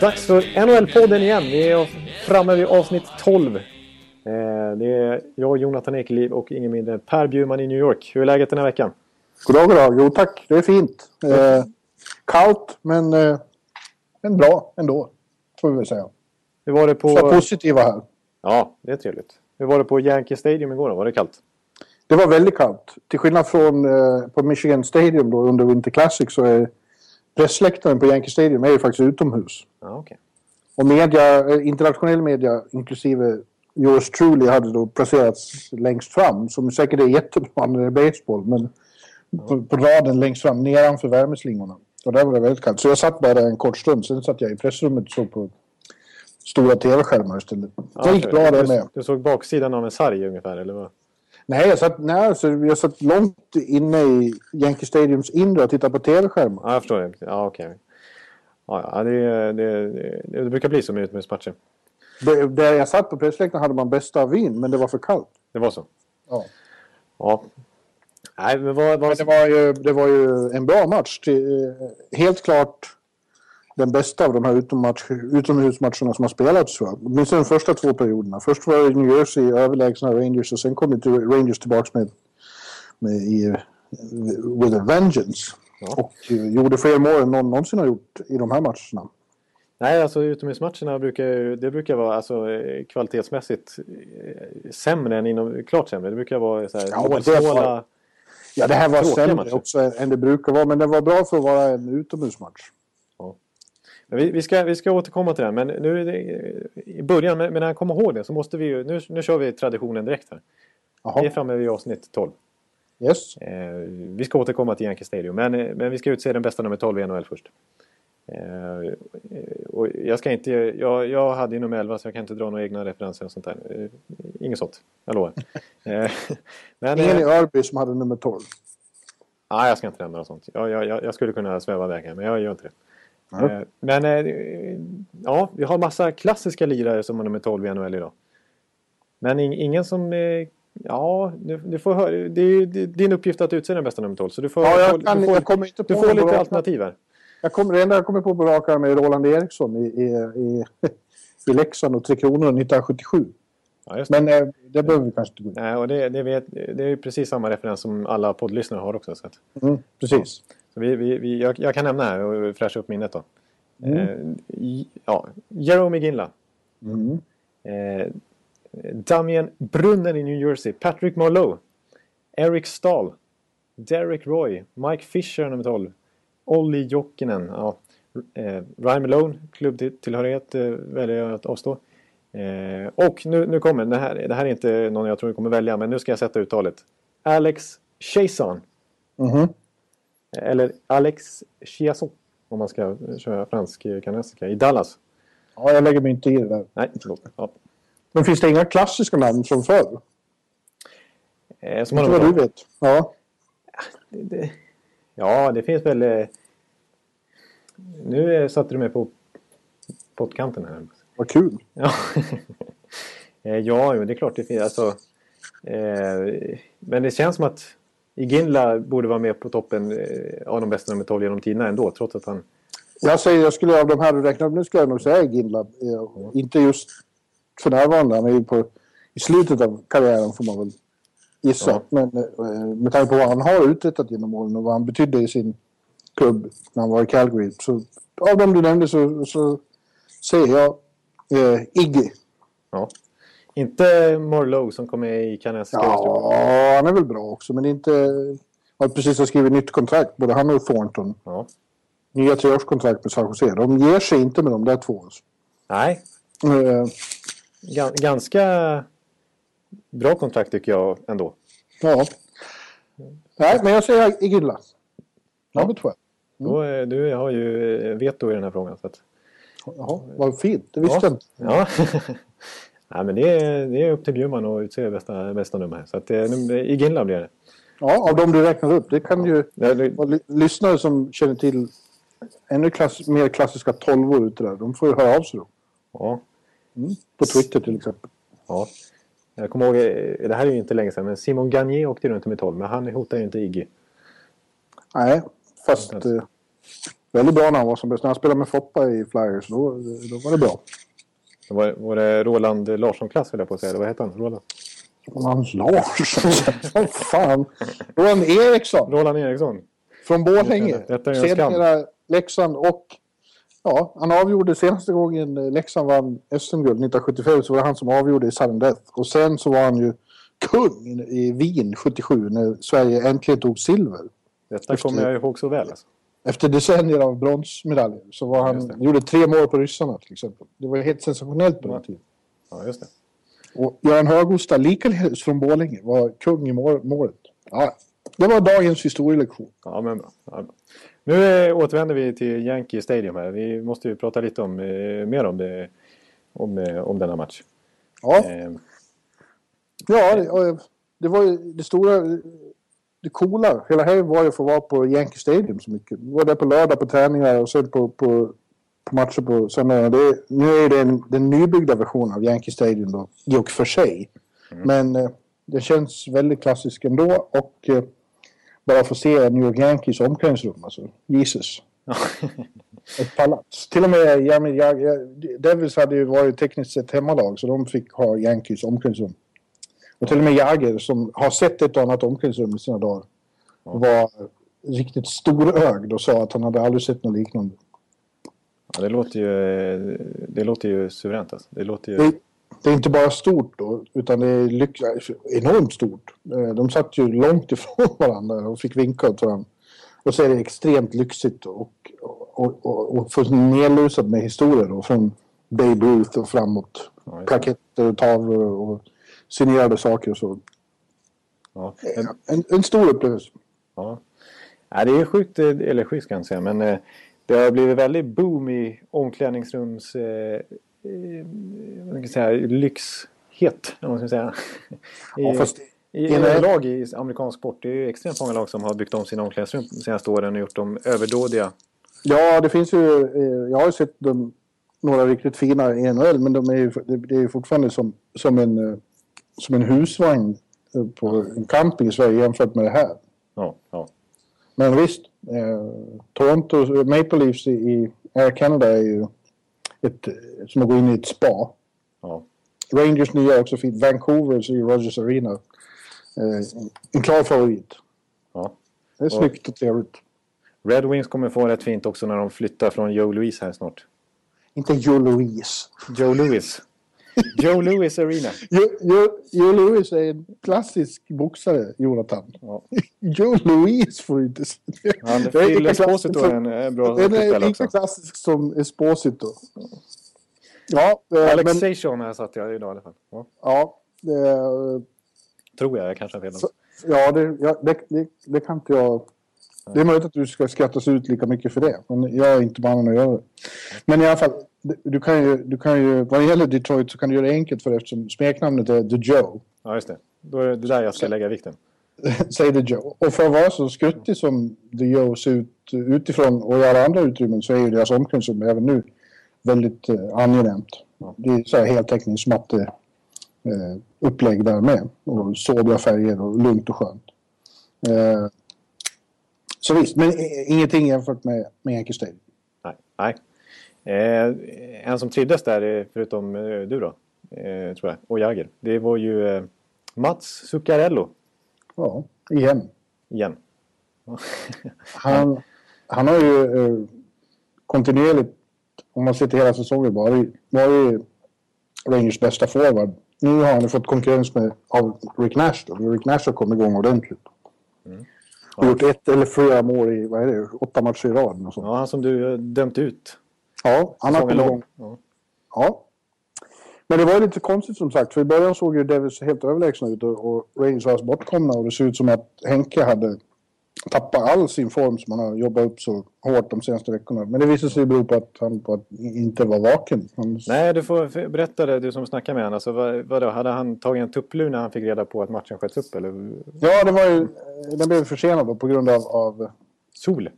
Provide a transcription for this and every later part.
dags för NHL-podden igen. Vi är framme vid avsnitt 12. Eh, Det är jag, Jonathan Ekeliv och ingen mindre än Per Bjurman i New York. Hur är läget den här veckan? Goddag, goddag. Jo tack, det är fint. Eh, kallt, men, eh, men bra ändå. Får vi väl säga. Hur var det Så på... positiva här. Ja, det är trevligt. Hur var det på Yankee Stadium igår då? Var det kallt? Det var väldigt kallt. Till skillnad från eh, på Michigan Stadium då, under Winter Classic så är pressläktaren på Yankee Stadium är ju faktiskt utomhus. Ja, okej. Och media, eh, internationell media, inklusive yours truly, hade då placerats längst fram. Som säkert är jättebra när det är baseball. Men på, på raden längst fram, nedanför värmeslingorna. Och där var det väldigt kallt. Så jag satt bara en kort stund. Sen satt jag i pressrummet och såg på stora tv-skärmar istället. Det gick bra det med. du såg baksidan av en sarg ungefär, eller vad? Nej, jag satt, nej alltså, jag satt långt inne i Yankee Stadiums inre och tittade på tv-skärmar. Ja, jag förstår det. Ja, okej. Ja, ja, det, det, det, brukar bli så med utomhusmatcher. Där jag satt på pressläktaren hade man bästa vin, men det var för kallt. Det var så? Ja. Ja. Nej, men vad... vad... Men det var ju, det var ju en bra match. Eh, helt klart den bästa av de här utomhusmatcherna som har spelats. jag. Åtminstone de första två perioderna. Först var det New Jersey överlägsna Rangers och sen kom Rangers tillbaka med, med i, with a vengeance. Ja. Och eh, gjorde fler mål än någon någonsin har gjort i de här matcherna. Nej, alltså utomhusmatcherna brukar det brukar vara alltså, eh, kvalitetsmässigt eh, sämre än inom, klart sämre. Det brukar vara så här, Ja, det var- Ja, det här var sämre matcher. också än det brukar vara, men det var bra för att vara en utomhusmatch. Vi, vi, ska, vi ska återkomma till det. Men nu det, i början, men, när jag kommer ihåg det så måste vi ju, nu, nu kör vi traditionen direkt här. Vi är framme vid avsnitt 12. yes. Eh, vi ska återkomma till Yankee Stadium, men, men vi ska utse den bästa nummer 12 i NHL först. Eh, och jag ska inte, jag, jag hade ju nummer 11 så jag kan inte dra några egna referenser och sånt där. Eh, inget sånt, jag lovar. Eh, men, Ingen i eh, Örby som hade nummer 12. nej, jag ska inte nämna något sånt. Jag, jag, jag jag skulle kunna sväva iväg här, men jag gör inte det. Ja. Eh, men eh, ja, vi har massa klassiska lirare som har nummer 12 i NHL idag. Men ing, ingen som... Eh, ja, du, du får höra. Det är ju är din uppgift att utse den bästa nummer 12. Så du får, Ja, jag, kan, du får, jag kommer inte på du får lite alternativ här. Jag kommer, det enda jag kommer på på rak arm är Roland Eriksson i, i, i, i Leksand och Tre Kronor 1977. Ja, det. Men det behöver vi kanske inte gå in Nej, och det, det, vet, det är precis samma referens som alla poddlyssnare har också. Så, att, mm, Precis. Så vi, vi, vi, jag, jag kan nämna här och fräscha upp minnet då. Mm. Eh, ja, Jerome Ginla. Mm. Eh, Damien Brunner i New Jersey. Patrick Marlowe. Eric Stahl. Derek Roy. Mike Fisher nummer 12. Olli Jokinen. Ja. Eh, Ryan Malone, klubbtillhörighet, eh, väljer jag att avstå. Eh, och nu, nu kommer, det här, det här är inte någon jag tror du kommer välja, men nu ska jag sätta uttalet. Alex Chiasson. Mhm. Eller Alex Chiasson. Om man ska köra fransk-kanadensiska. I Dallas. Ja, jag lägger mig inte i det där. Nej, förlåt. Ja. Men finns det inga klassiska namn som förr? Eh, som Inte vad du vet. Ja. det, det, ja, det finns väl... Eh, nu eh, satte du mig på pottkanten här. Vad kul. Ja, Eh, ja det är klart det finns. Alltså, eh, men det känns som att Iginla borde vara med på toppen eh, av de bästa nummer 12 genom tiderna ändå, trots att han... Jag säger, jag skulle av de här du räknar upp nu skulle jag nog säga Ginla. Eh, Inte just för närvarande. Han är ju på, i slutet av karriären får man väl gissa. Ja. Men eh, med tanke på vad han har uträttat genom åren och vad han betydde i sin klubb när han var i Calgary. Så av dem du nämnde så, så säger jag eh, Iggy. Ja. Inte Morlow som kom med i kanadensiska. Ja, han är väl bra också, men inte... Han precis har skrivit nytt kontrakt, både han och Thornton. Ja. Nya treårskontrakt med San Jose. De ger sig inte med de där två. Alltså. Nej, ga- ganska bra kontrakt tycker jag ändå. ja. Nej, men jag säger Igylla. Ja. Number 12. Då, eh, du har ju eh, veto i den här frågan. Så att, Jaha, vad fint. Det visste Ja. jag inte. Ja. Nej, men det är, det är upp till Bjurman att utse bästa, bästa nummer. Så att, eh, i Ginla blir det. Ja, av de du räknar upp. Det kan ju Ja, det- vara ly- lyssnare som känner till ännu klass, mer klassiska tolvor ute där. De får ju höra av sig då. Ja, På Twitter till exempel. ja. Jag kommer ihåg, eh, det här är ju inte länge sedan, men Simon Gagné åkte runt med 12, men han hotar ju inte Iggy. Nej, fast eh, väldigt bra när han var som bäst. När han spelade med Foppa i Flyers, då, då var det bra. Var, var det Roland Larsson-klass höll jag på att säga, eller vad hette han? Roland? Roland Larsson. Vad fan. Roland Eriksson Roland Eriksson. från Borlänge. Detta är en skam. Sedermera Leksand och ja, han avgjorde senaste gången Leksand vann SM-guld 1975 så var det han som avgjorde i sudden death. Och sen så var han ju kung i Wien 77 när Sverige äntligen tog silver. Detta Efter- kommer jag ihåg så väl. Alltså. Efter decennier av bronsmedaljer så var han, gjorde tre mål på ryssarna till exempel. Det var helt sensationellt på den Ja. tiden. Ja, just det. Och Göran Högosta, likaledes från Borlänge, var kung i mål, målet. Ja, det var dagens historielektion. Ja, men bra. Ja, bra. Nu eh, återvänder vi till Yankee Stadium här. Vi måste ju prata lite om, eh, mer om, det, om, eh, om denna match. Ja, ja det, det var ju det stora, det coola. Hela helgen var ju att få vara på Yankee Stadium så mycket. Vi var där på lördag på träningar och sen på, på, på matcher på söndagarna. Det, nu är det en, den nybyggda versionen av Yankee Stadium då, i och för sig. Men eh, det känns väldigt klassiskt ändå och eh, bara få se New York Yankees omklädningsrum, alltså Jesus. Ett palats. Till och med ja, men, jag, jag, Devils hade ju varit tekniskt sett hemmalag så de fick ha Yankees omklädningsrum. Och till och med Jagger som har sett ett och annat omklädningsrum i sina dagar var riktigt storögd och sa att han hade aldrig sett något liknande. ja, det, låter ju, det låter ju suveränt. Alltså. Det låter ju... Det, det är inte bara stort då, utan det är lyx, enormt stort. Eh, De satt ju långt ifrån varandra och fick vinka åt varandra. Och så är det extremt lyxigt och, och, och, och för nedlusat med historier då, från Babe Ruth och framåt. Ja. Plaketter och tavlor och signerade saker och så. Ja. En, en stor upplevelse. ja. Nej, det är sjukt, eh, eller sjukt ska jag säga, men eh, det har blivit väldigt boom i omklädningsrums... Eh, eh, vad jag säga, lyxhet, om man ska säga. I, Ja, fast I Ena- överlag i amerikansk sport, det är ju extremt många lag som har byggt om sina omklädningsrum de senaste åren och gjort dem överdådiga. Ja, det finns ju... eh, Jag har ju sett dem, några riktigt fina i NHL, men de är ju, det är ju fortfarande som, som, en, som en husvagn eh, på en camping i Sverige jämfört med det här. Ja, ja. Men visst, eh, Toronto Maple Leafs i, Air Canada är ju ett, eh, som att gå in i ett spa. ja. Rangers nya är också fint. Vancouvers i Rogers Arena. Eh, en klar favorit. ja. Det är snyggt och trevligt. Red Wings kommer få rätt fint också när de flyttar från Joe Louise här snart. Inte Joe Louise. Joe Louis. Joe Louis Arena. Joe, Joe, Joe Louis är en klassisk boxare, Jonathan. Ja. Joe Louise får du inte säga. Han, Det är lika Esposito är en eh, bra Den är lika också. klassisk som Esposito. Ja, eh, men, Alexation jag satt jag idag i alla fall. Ja. ja, eh, Tror jag, jag kanske har fel. Så- ja, det, ja det, det, det kan inte jag... Det är möjligt att du ska skrattas ut lika mycket för det. Men jag är inte mannen att göra det. Men i alla fall, du kan ju, du kan ju, vad det gäller Detroit så kan du göra det enkelt för eftersom smeknamnet är The Joe. Ja, just det. Då är det där jag ska lägga vikten. Säg The Joe. Och för att vara så skruttig som The Joe ser ut utifrån och i alla andra utrymmen så är ju deras omklädningsrum även nu väldigt eh, angenämt. Det är så här heltäckningsmatte eh, upplägg där med. Och sobriga färger och lugnt och skönt. Eh, så visst, men ingenting jämfört med, med Yankee Stadium. Nej. Nej. Eh, en som trivdes där, eh, förutom eh, du då, tror jag, och Jagger, det var ju Mats Zuccarello Ja, igen. igen. Han, han har ju kontinuerligt, om man ser till hela säsongen, varit, varit Rangers bästa forward. Nu har han fått konkurrens med, av Rick Nash då. Rick Nash har kommit igång ordentligt. Och gjort ett eller flera mål i, vad är det, åtta matcher i rad. Ja, han som du dömt ut. Ja, han har kommit igång. Ja. Ja. Men det var ju lite konstigt som sagt. För i början såg ju Devils helt överlägsna ut och, och Rangers var bortkomna. Och det såg ut som att Henke hade tappa all sin form som han har jobbat upp så hårt de senaste veckorna. Men det visade sig bero på att han på att inte var vaken. Han... Nej, du får berätta det, du som snackar med honom. Alltså, vad, vadå, hade han tagit en tupplur när han fick reda på att matchen sköts upp? Eller? Ja, det var ju, den blev försenad då, på grund av, av Sol?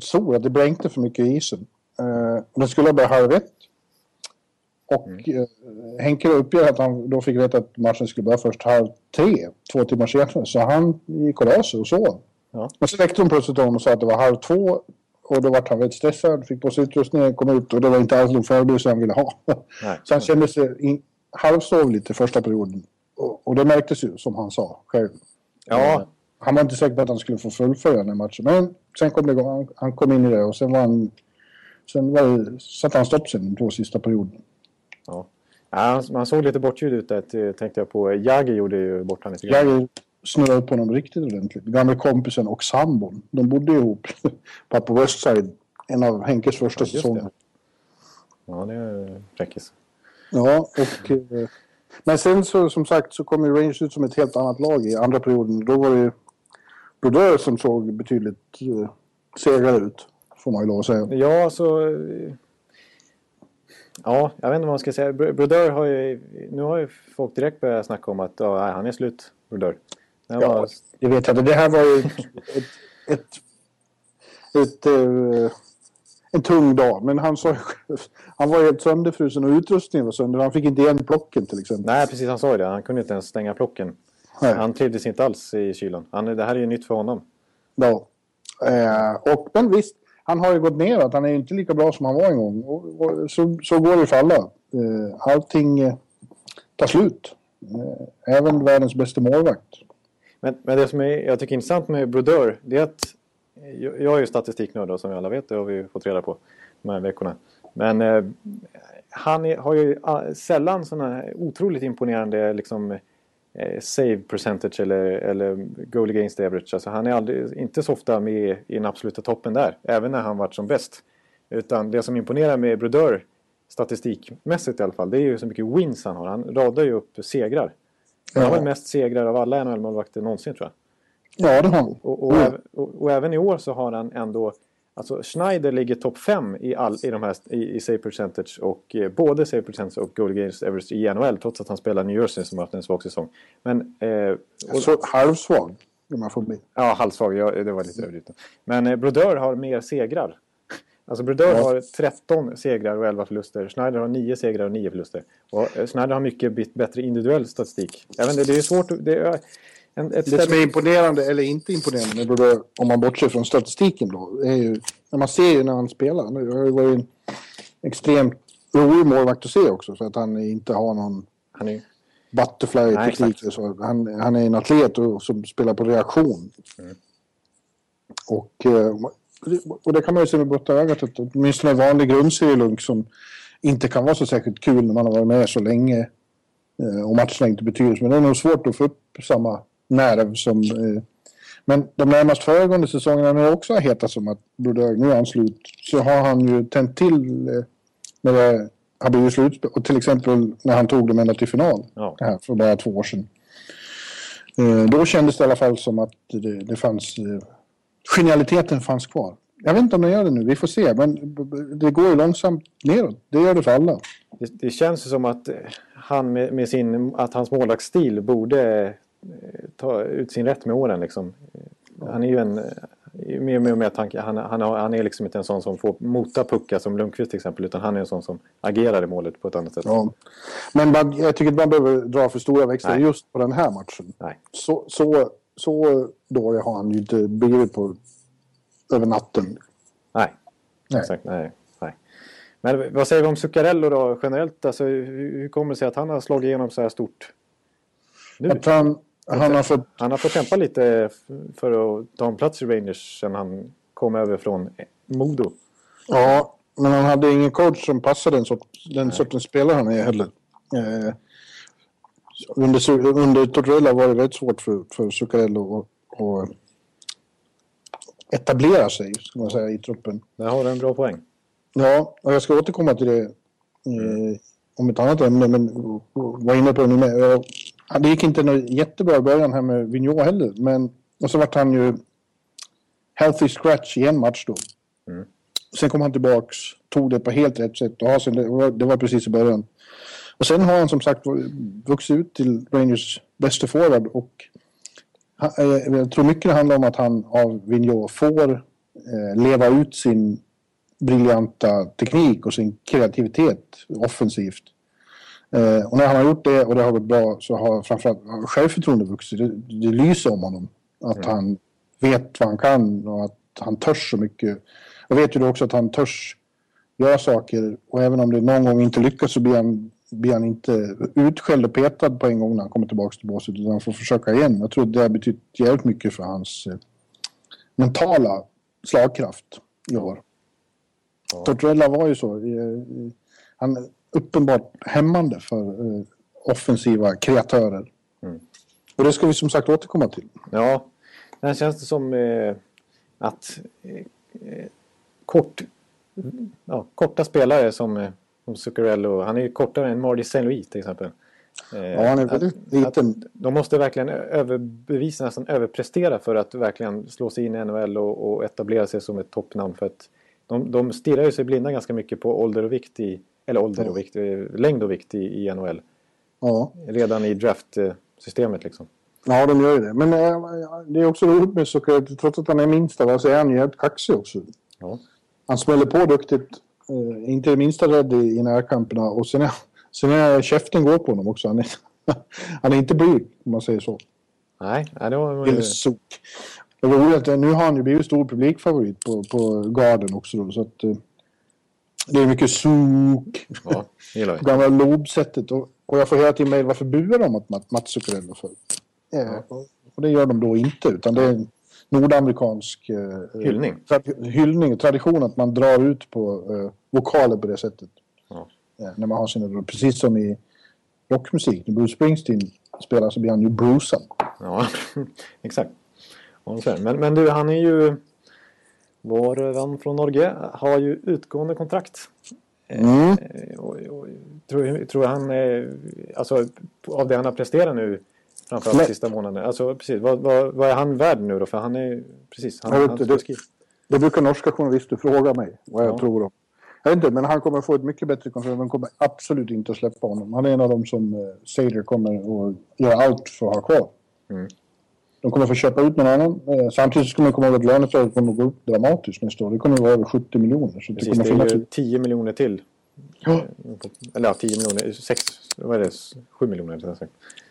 sol, att det bränkte för mycket i isen. Uh, den skulle ha börjat halv ett. Och mm. uh, Henke uppger att han då fick veta att matchen skulle börja först halv tre, två timmar senare. Så han gick och la sig och sov. Ja. Men så väckte hon plötsligt honom och sa att det var halv två. Och då var han väldigt stressad, fick på sig utrustningen, kom ut och det var inte alls de förberedelser han ville ha. Nej. Så han kände sig in, halvsov lite första perioden. Och, och det märktes ju, som han sa själv. Ja. Han var inte säker på att han skulle få fullfölja den här matchen. Men sen kom det igång. Han, han kom in i det och sen var han... Sen var satte han stopp sen de två sista perioderna. Ja. Ja, man såg lite bortgjord ut där, tänkte jag på. Jagger gjorde ju bort honom lite grann snurrade upp honom riktigt ordentligt. Gamla kompisen och sambon. De bodde ihop på Westside. En av Henkes första ja, säsonger. Ja, det är fräckis. Ja, och... Eh, men sen så som sagt så kom ju Rangers ut som ett helt annat lag i andra perioden. Då var det Brodeur som såg betydligt uh, segare ut. Får man ju lov att säga. Ja, så... Ja, jag vet inte vad man ska säga. Brodeur har ju... Nu har ju folk direkt börjat snacka om att ja, han är slut, Brodeur. Ja, var... det vet jag. Det här var ju ett, ett, ett, ett uh, en tung dag. Men han, sa, han var helt sönderfrusen och utrustningen var sönder. Han fick inte igen plocken till exempel. Nej, precis. Han sa ju det. Han kunde inte ens stänga plocken. Nej. Han trivdes inte alls i kylan. Han, det här är ju nytt för honom. Ja. Eh, och, men visst, han har ju gått neråt. Han är ju inte lika bra som han var en gång. Och, och, så, så går det för alla. Eh, allting eh, tar slut. Eh, även världens bästa målvakt. Men, men det som är, jag tycker är intressant med Brodeur, det är att jag är ju statistiknörd som vi alla vet, det har vi fått reda på de här veckorna. Men eh, han är, har ju ah, sällan sådana här otroligt imponerande liksom, eh, save percentage eller, eller goal against average. Alltså han är aldrig, inte så ofta med i den absoluta toppen där, även när han varit som bäst. Utan det som imponerar med Brodeur statistikmässigt i alla fall, det är ju så mycket wins han har. Han radar ju upp segrar. Han har väl mest segrar av alla NHL-målvakter någonsin tror jag. Ja, det har han. Och, och, mm. och, och, även i år så har han ändå... Alltså Schneider ligger topp 5 i, all, i, de här, i, i save percentage och eh, både save percentage och goal against average i NHL trots att han spelar New Jersey som har haft en svag säsong. Men... Eh, och, så halvsvag, om man får bli. Ja, halvsvag. Ja, det var lite överdrivet. Men eh, Brodeur har mer segrar. Alltså Brodeur ja. har 13 segrar och 11 förluster. Schneider har 9 segrar och 9 förluster. Och eh, Schneider har mycket bättre individuell statistik. Jag vet inte, det är svårt... Det är, en, det som är imponerande, eller inte imponerande, både, om man bortser från statistiken då, är ju när man ser ju när han spelar. Han har ju varit en extremt rolig målvakt att se också, så att han inte har någon han är... butterfly-teknik. Han, han är en atlet och, som spelar på reaktion. Mm. Och, eh, och det kan man ju se med blotta ögat, att åtminstone en vanlig grundserielunk som inte kan vara så särskilt kul när man har varit med så länge eh, och matcherna inte betyder Men det är nog svårt att få upp samma nerv som... Eh, men de närmast föregående säsongerna när det också har hetat som att Brodeur, nu är han slut, så har han ju tänt till eh, när det har blivit slutspel. Och till exempel när han tog dem ända till final ja. här för bara två år sedan. Eh, då kändes det i alla fall som att det, det fanns... Genialiteten fanns kvar. Jag vet inte om den gör det nu, vi får se. Men det går ju långsamt neråt. Det gör det för alla. Det, det känns som att han med, med sin, att hans målvaktsstil borde ta ut sin rätt med åren. Liksom. Han är ju en... Mer och med tanke, han, han, han är liksom inte en sån som får mota puckar som Lundqvist till exempel. Utan han är en sån som agerar i målet på ett annat sätt. Ja. Men man, jag tycker inte man behöver dra för stora växlar Nej. just på den här matchen. Nej. Så, så, så dålig har han ju inte blivit på över natten. Nej, Nej. exakt. Nej. Nej. Men vad säger vi om Zuccarello då generellt? Alltså, hur, hur kommer det sig att han har slagit igenom så här stort? Nu? Att han, han har, fått... han har fått kämpa lite för att ta en plats i Rangers sen han kom över från Modo. Ja, men han hade ingen coach som passade den, sort, den sortens spelare han är heller. Eh, under, under Tortorella var det väldigt svårt för, för Zuccarello att etablera sig, ska man säga, i truppen. Där har du en bra poäng. Ja, och jag ska återkomma till det eh, om ett annat ämne, men var inne på det nu med. Det gick inte något jättebra i början här med Vigneault heller, men och så vart han ju healthy scratch i en match då. Mm. Sen kom han tillbaks, tog det på helt rätt sätt. Och sen, det, var, det var precis i början. Och sen har han som sagt vuxit ut till Rangers bästa forward och han, eh, jag tror mycket det handlar om att han av Vigneault får eh, leva ut sin briljanta teknik och sin kreativitet offensivt. Eh, och när han har gjort det och det har gått bra så har framförallt självförtroende vuxit. Det, det lyser om honom. Att Mm. han vet vad han kan och att han törs så mycket. Jag vet ju då också att han törs göra saker och även om det någon gång inte lyckas så blir han, blir han inte utskälld och petad på en gång när han kommer tillbaka till båset utan han får försöka igen. Jag tror det har betytt jävligt mycket för hans eh, mentala slagkraft i år. Ja. Tortorella var ju så. eh, Han är uppenbart hämmande för eh, offensiva kreatörer. Mm. Och det ska vi som sagt återkomma till. Ja, det känns det som eh, att eh, eh, kort, ja, korta spelare som, eh, som Zuccarello, han är ju kortare än Marty St. Louis till exempel. Ja, han är att- väldigt att liten. De måste verkligen överbevisa, nästan överprestera för att verkligen slå sig in i NHL och, och etablera sig som ett toppnamn. För att de, de stirrar ju sig blinda ganska mycket på ålder och vikt i, eller ålder Ja. och vikt, eh, längd och vikt i, i NHL. Ja. Redan i draftsystemet liksom. ja, de gör ju det. Men eh, det är också roligt med Zuccarello. Trots att han är minst av oss är han ju helt kaxig också. Ja. Han smäller på duktigt. Eh, inte det minsta rädd i, i närkamperna. Och sen är, sen är käften går på honom också. Han är, han är inte blyg, om man säger så. Nej, nej, det var... Eller sok. Det var roligt nu har han ju blivit stor publikfavorit på, på Garden också. Då, så att, det är mycket sok. Ja, gillar vi. Gamla lobsättet. Och, och jag får hela tiden mejl varför buar de åt Matt- Mats Zuccarello för? Eh, och det gör de då inte. Utan det är en nordamerikansk eh, Hyllning. Tra- hyllning och tradition att man drar ut på eh, vokaler på det sättet. Ja. Eh, när man har sina, precis som i rockmusik. När Bruce Springsteen spelar så blir han ju bruisad. Ja, exakt. Ja. Men, men du, han är ju... Vår vän från Norge har ju utgående kontrakt. Mm. Eh, Och, och, tror, tror han, eh, alltså av det han har presterat nu, framförallt sista månaden. Alltså precis, vad, vad, vad är han värd nu då? För han är precis, han, vet han det-. Det brukar norska journalister fråga mig vad jag Ja. tror om. Jag vet inte, men han kommer få ett mycket bättre kontrakt. De kommer absolut inte att släppa honom. Han är en av dem som eh, Sader kommer att göra allt för att ha kvar. Mm. De kommer få köpa ut någon annan. Eh, samtidigt ska man komma ihåg att löneförhållandet kommer att gå upp dramatiskt nästa år. Det kommer att vara över 70 miljoner. Så det Precis, kommer det är ju 10 miljoner till. Ja. Eller ja, 10 miljoner, 6, vad är det, 7 miljoner.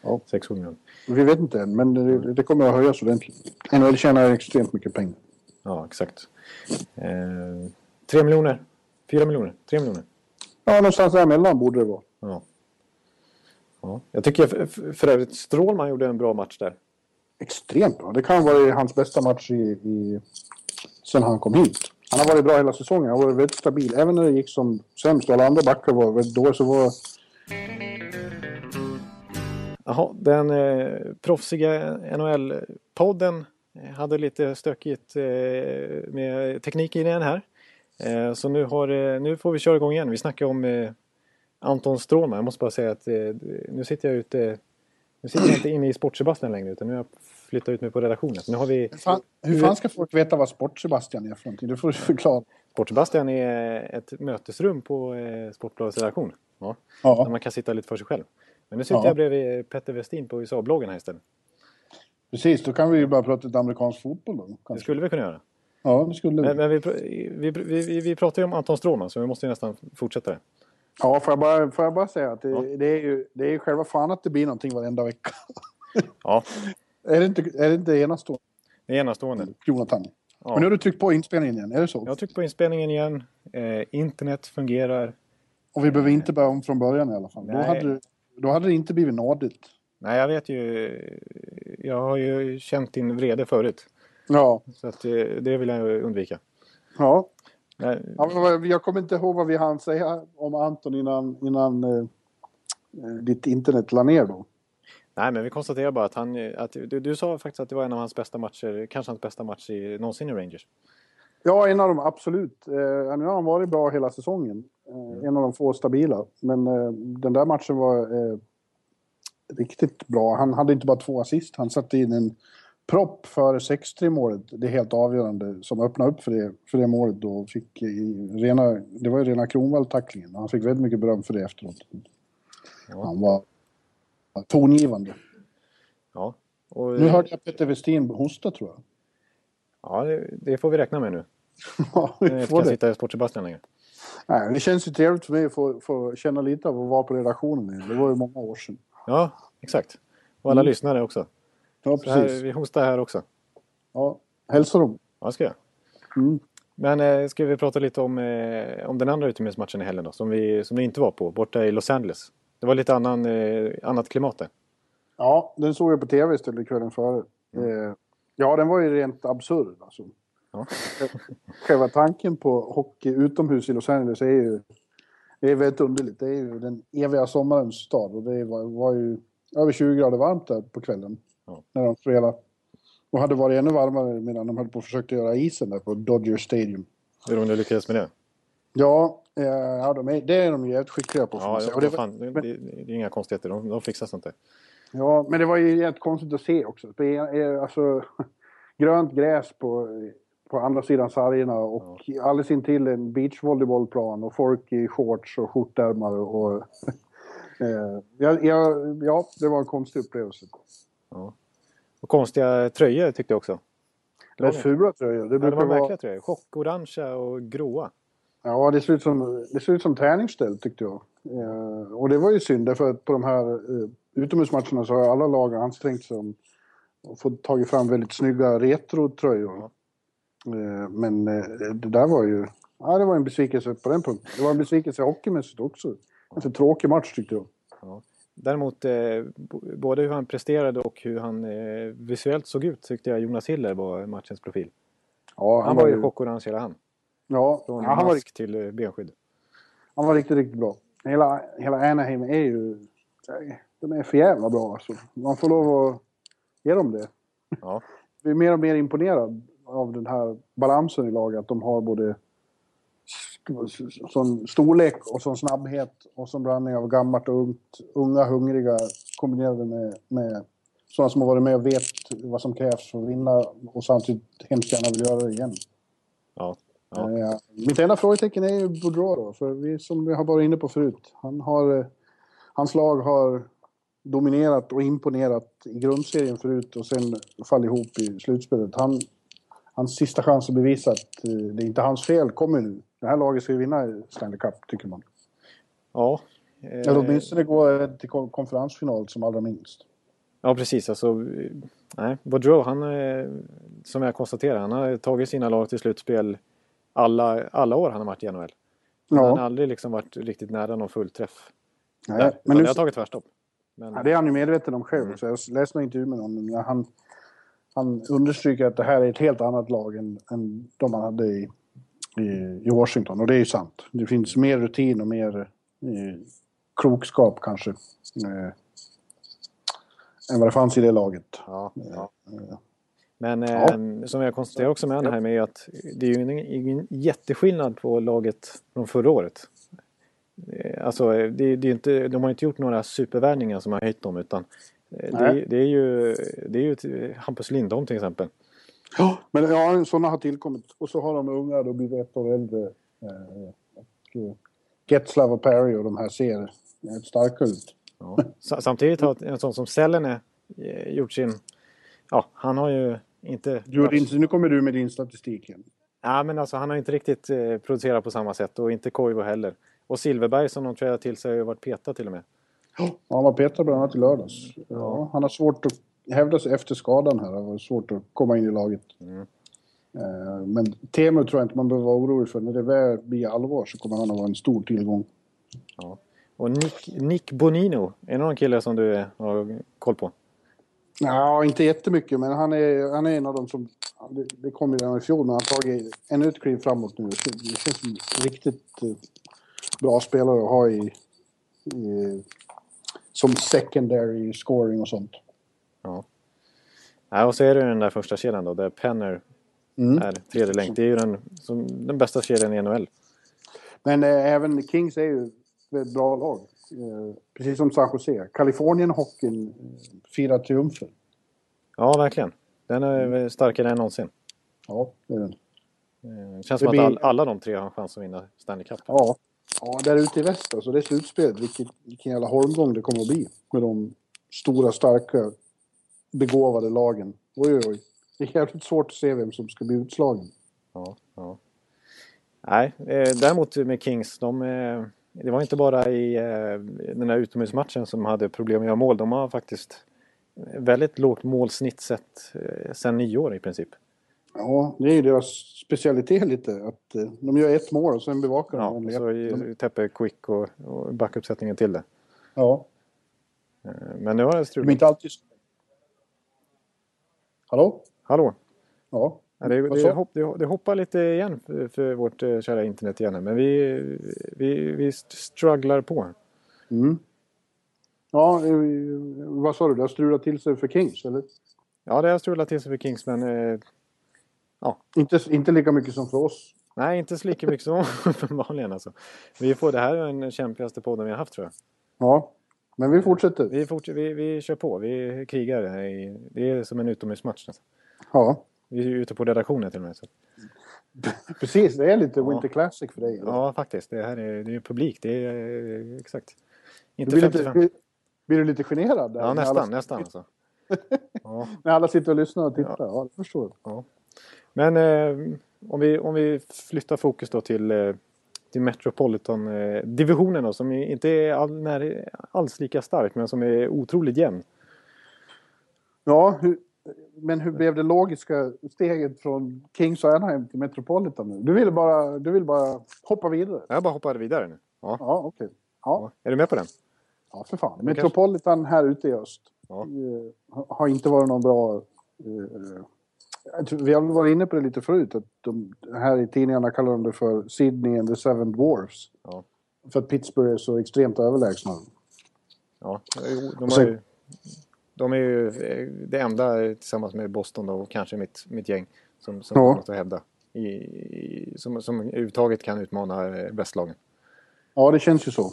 Ja. 6-7 miljoner. Vi vet inte än, men det, det kommer att höjas ordentligt. NHL tjänar extremt mycket pengar. Ja, exakt. Eh, 3 miljoner, 4 miljoner, 3 miljoner. Ja, någonstans däremellan borde det vara. Ja. ja. Jag tycker för, för- för övrigt Strålman gjorde en bra match där. Extremt bra. Det kan vara hans bästa match i, i, sen han kom hit. Han har varit bra hela säsongen. Han har varit väldigt stabil. Även när det gick som sämst och alla andra backar var väldigt dåliga så var... Jaha, den eh, proffsiga NHL-podden eh, hade lite stökigt eh, med tekniken den här. Eh, så nu, har, eh, nu får vi köra igång igen. Vi snackar om eh, Anton Strålman. Jag måste bara säga att eh, nu sitter jag ute nu sitter jag inte inne i sportsebastian längre utan nu är jag flyttat ut mig på redaktionen. Så nu har vi Fan, hur fan ska folk veta vad Sport-Sebastian är för någonting? Det får du förklara. Sport-Sebastian är ett mötesrum på eh, Sportbladets redaktion. Ja, där Ja, man kan sitta lite för sig själv. Men nu sitter Ja. jag bredvid Petter Westin på USA-bloggen här istället. precis. Då kan vi ju bara prata lite amerikansk fotboll då. Det kanske. skulle vi kunna göra. Ja, det skulle vi. Men, men vi, vi, vi, vi, pratar ju om Anton Strålman så vi måste ju nästan fortsätta det. Ja, får jag bara, får jag bara säga att det, Ja. det är ju det är ju själva fan att det blir någonting varenda vecka. Ja, är, det inte, är det inte enastående, det är enastående. Jonathan? Ja. Men nu har du tryckt på inspelningen igen, är det så? Jag har tryckt på inspelningen igen. Eh, internet fungerar. Och vi behöver inte börja om från början i alla fall. Då hade, då hade det inte blivit nådigt. Nej, jag vet ju. Jag har ju känt din vrede förut. Ja. Så att, eh, det vill jag undvika. ja. Nej, ja jag kommer inte ihåg vad vi hann säga om Anton innan, innan eh, eh, ditt internet la ner då. Nej, men vi konstaterar bara att han... Att, du, du sa faktiskt att det var en av hans bästa matcher, kanske hans bästa match i, någonsin i Rangers. Ja, en av dem absolut. Eh, nu har han varit bra hela säsongen. Eh, En av de få stabila. Men eh, den där matchen var eh, riktigt bra. Han hade inte bara två assist, han satte in en propp före 6-3 målet, det är helt avgörande, som öppnade upp för det, för det målet då. Fick rena, det var ju rena Kronwall-tacklingen. Han fick väldigt mycket beröm för det efteråt. Ja. Han var tongivande. Ja, och, Nu hörde jag Peter Westin hosta tror jag. ja det, det får vi räkna med nu. Ja, vi jag får kan det. sitta i Sport Sebastian längre. Nej, det känns ju trevligt för mig att få, få känna lite av att vara på redaktionen. igen. Det var ju många år sedan. Ja, exakt. Och alla Mm. lyssnare också. Ja, Så här, precis. vi hostar här också. Ja, hälsa dem. Ja, ska jag. Mm. Men eh, ska vi prata lite om, eh, om den andra utomhusmatchen i helgen då, som vi, som vi inte var på, borta i Los Angeles. Det var lite annan, eh, annat klimat där. Ja, den såg jag på tv istället kvällen före. Eh, ja, den var ju rent absurd alltså. Ja. Själva tanken på hockey utomhus i Los Angeles är ju det är väldigt underligt. Det är ju den eviga sommarens stad och det var, var ju över 20 grader varmt där på kvällen. Ja. När de spelade. Och hade varit ännu varmare medan de höll på att försöka göra isen där på Dodger Stadium. Hur de lyckades med det. Ja, ja de är, det är de jävligt skickliga på. Ja, ja, det, fan, det, det, det är inga konstigheter. De, de fixar sånt där. Ja, men det var ju jävligt konstigt att se också. Det är, alltså, grönt gräs på, på andra sidan sargerna och alldeles intill en beachvolleybollplan och folk i shorts och skjortärmar och... eh, ja, ja, ja, det var en konstig upplevelse. Och konstiga tröjor tyckte jag också. Rätt fula tröjor. Det Ja, det var vara... märkliga tröjor. Chockorangea och gråa. Ja, det ser ut som, det ser ut som träningsställ tyckte jag. Eh, och det var ju synd därför att på de här eh, utomhusmatcherna så har alla lag ansträngt sig om och fått tagit fram väldigt snygga retrotröjor. Eh, men eh, det där var ju, ja det var en besvikelse på den punkten. Det var en besvikelse hockeymässigt också. En för tråkig match tyckte jag. Däremot eh, både hur han presterade och hur han eh, visuellt såg ut tyckte jag Jonas Hiller var matchens profil. Ja, Han, var ju chockorange hela han. Ja, Från han, var, mask till eh, benskydd. han var riktigt, riktigt bra. Hela, hela Anaheim är ju, de är för jävla bra alltså. Man får lov att ge dem det. Ja. Jag är mer och mer imponerad av den här balansen i laget. Att de har både sån storlek och sån snabbhet och sån blandning av gammalt och ungt. Unga, hungriga kombinerade med, med sådana som har varit med och vet vad som krävs för att vinna och samtidigt hemskt gärna vill göra det igen. Ja. Ja. Eh, mitt enda frågetecken är ju Boudreau då, för vi, som vi har varit inne på förut. Han har, eh, hans lag har dominerat och imponerat i grundserien förut och sen fallit ihop i slutspelet. Han, hans sista chans att bevisa att eh, det är inte hans fel kommer nu. Det här laget ska ju vinna Stanley Cup, tycker man. Ja. Eller Eh, åtminstone gå till kon- konferensfinal som allra minst. ja, precis. Alltså, nej, Boudreau, han, som jag konstaterar, han har tagit sina lag till slutspel alla, alla år han har varit i NHL. Men Han har Ja, aldrig liksom varit riktigt nära någon fullträff. nej, där, men nu, det har tagit tvärstopp. Men, Ja, det är han ju medveten om själv. Så jag läste en intervju med honom. när Han, han understryker att det här är ett helt annat lag än, än de han hade i, i, i Washington. Och det är ju sant. Det finns mer rutin och mer eh, klokskap kanske. Eh, än vad det fanns i det laget. ja, ja. Eh, Men Ja. eh, som jag konstaterar också med Anaheim är ju att det är ju ingen, ingen jätteskillnad på laget från förra året. Eh, Alltså, det, det är inte, de har inte gjort några supervärvningar som har höjt dem utan eh, det, det är ju, det är ju ett- Hampus Lindholm till exempel. Ja, men ja, sådana har tillkommit. Och så har de unga då blivit ett år äldre. Eh, och, eh, Getzlav och Perry och de här ser ett starkare ut. Ja. Sa- Samtidigt har en sån som Sellene eh, gjort sin... Ja, han har ju inte... Du, din, nu kommer du med din statistik igen. Ja, men alltså han har inte riktigt eh, producerat på samma sätt och inte Koivu heller. Och Silverberg som de trädde till sig har ju varit petad till och med. Ja, han var petad bland annat i lördags. Ja, han har svårt att hävda sig efter skadan här. Det var svårt att komma in i laget. Mm. Eh, Men Teemu tror jag inte man behöver vara orolig för. När det väl blir allvar så kommer han att vara en stor tillgång. Ja. Och Nick, Nick Bonino, är det någon kille som du har koll på? Ja, inte jättemycket, men han är, han är en av dem som... Det, det kom ju redan i fjol, men han har tagit ännu ett kliv framåt nu. Det känns som en riktigt eh, bra spelare att ha i, i... Som secondary scoring och sånt. Ja. ja. Och så är det den där första kedjan då, där Penner Mm. är tredje länk. Det är ju den, som, den bästa kedjan i NHL. Men eh, även Kings är ju ett bra lag. Eh, precis som San Jose. Kalifornien hockeyn eh, firar triumfer. Ja, verkligen. Den är starkare än någonsin. Ja, det är den. Eh, känns Det som blir- att all, alla de tre har en chans att vinna Stanley Cup. Ja. ja, där ute i väst alltså. Det är slutspelet. Vilket, vilken jävla holmgång det kommer att bli. Med de stora, starka, begåvade lagen. Oj, oj, oj. Det är jävligt svårt att se vem som ska bli utslagen. Ja, ja. Nej, eh, däremot med Kings, de, det var inte bara i eh, den här utomhusmatchen som hade problem att göra mål. De har faktiskt väldigt lågt målsnitt sett eh, sedan nyår i princip. Ja, det är ju deras specialitet lite. Att eh, de gör ett mål och sen bevakar Ja, de. och en så täpper Quick och, och backuppsättningen till det. Ja, Men nu har det de är strulat. inte alltid... Hallå? Hallå? Ja. Ja, det, det, hopp, det, hoppar lite igen för, för vårt eh, kära internet igen. Men vi, vi, vi strugglar på. Mm. Ja, eh, vad sa du? Det har strulat till sig för Kings, eller? Ja, det har strulat till sig för Kings, men eh, Inte, inte lika mycket som för oss. nej, inte så lika mycket som uppenbarligen. Alltså. Vi får, det här är den kämpigaste podden vi har haft tror jag. Ja, men vi fortsätter. Vi, forts- vi, vi kör på, vi krigar. Det är som en utomhusmatch. Alltså. Ja, Vi är ute på redaktionen till och med. Så. precis. Det är lite Ja. Winter Classic för dig. Ja, faktiskt. Det här är, det är publik. Det är eh, exakt. Du Inte blir, 55. lite, blir, du lite generad? Där, Ja, nästan. alla, nästan alltså. Ja. När alla sitter och lyssnar och tittar? Ja, jag förstår. Men eh, om, vi, om vi flyttar fokus då till, eh, till Metropolitan-divisionen då, som inte är all, när, alls lika stark men som är otroligt jämn. Ja, hur, men hur blev det logiska steget från Kings och Anaheim till Metropolitan nu? Du vill bara, du vill bara hoppa vidare? Jag bara hoppade vidare nu. Ja. Ja, okej. Ja, Ja. Är du med på den? ja, för fan. Metropolitan här ute i öst Ja. eh, har inte varit någon bra... Eh, jag tror- vi har varit inne på det lite förut, att de här i tidningarna kallar de det för Sydney and the Seven Dwarfs. Ja. För att Pittsburgh är så extremt överlägsna. Ja. De, har ju, de är ju eh, det enda tillsammans med Boston då, och kanske mitt, mitt gäng som, som Ja. har något att hävda. I, i, som, som överhuvudtaget kan utmana eh, västlagen. Ja, det känns ju så.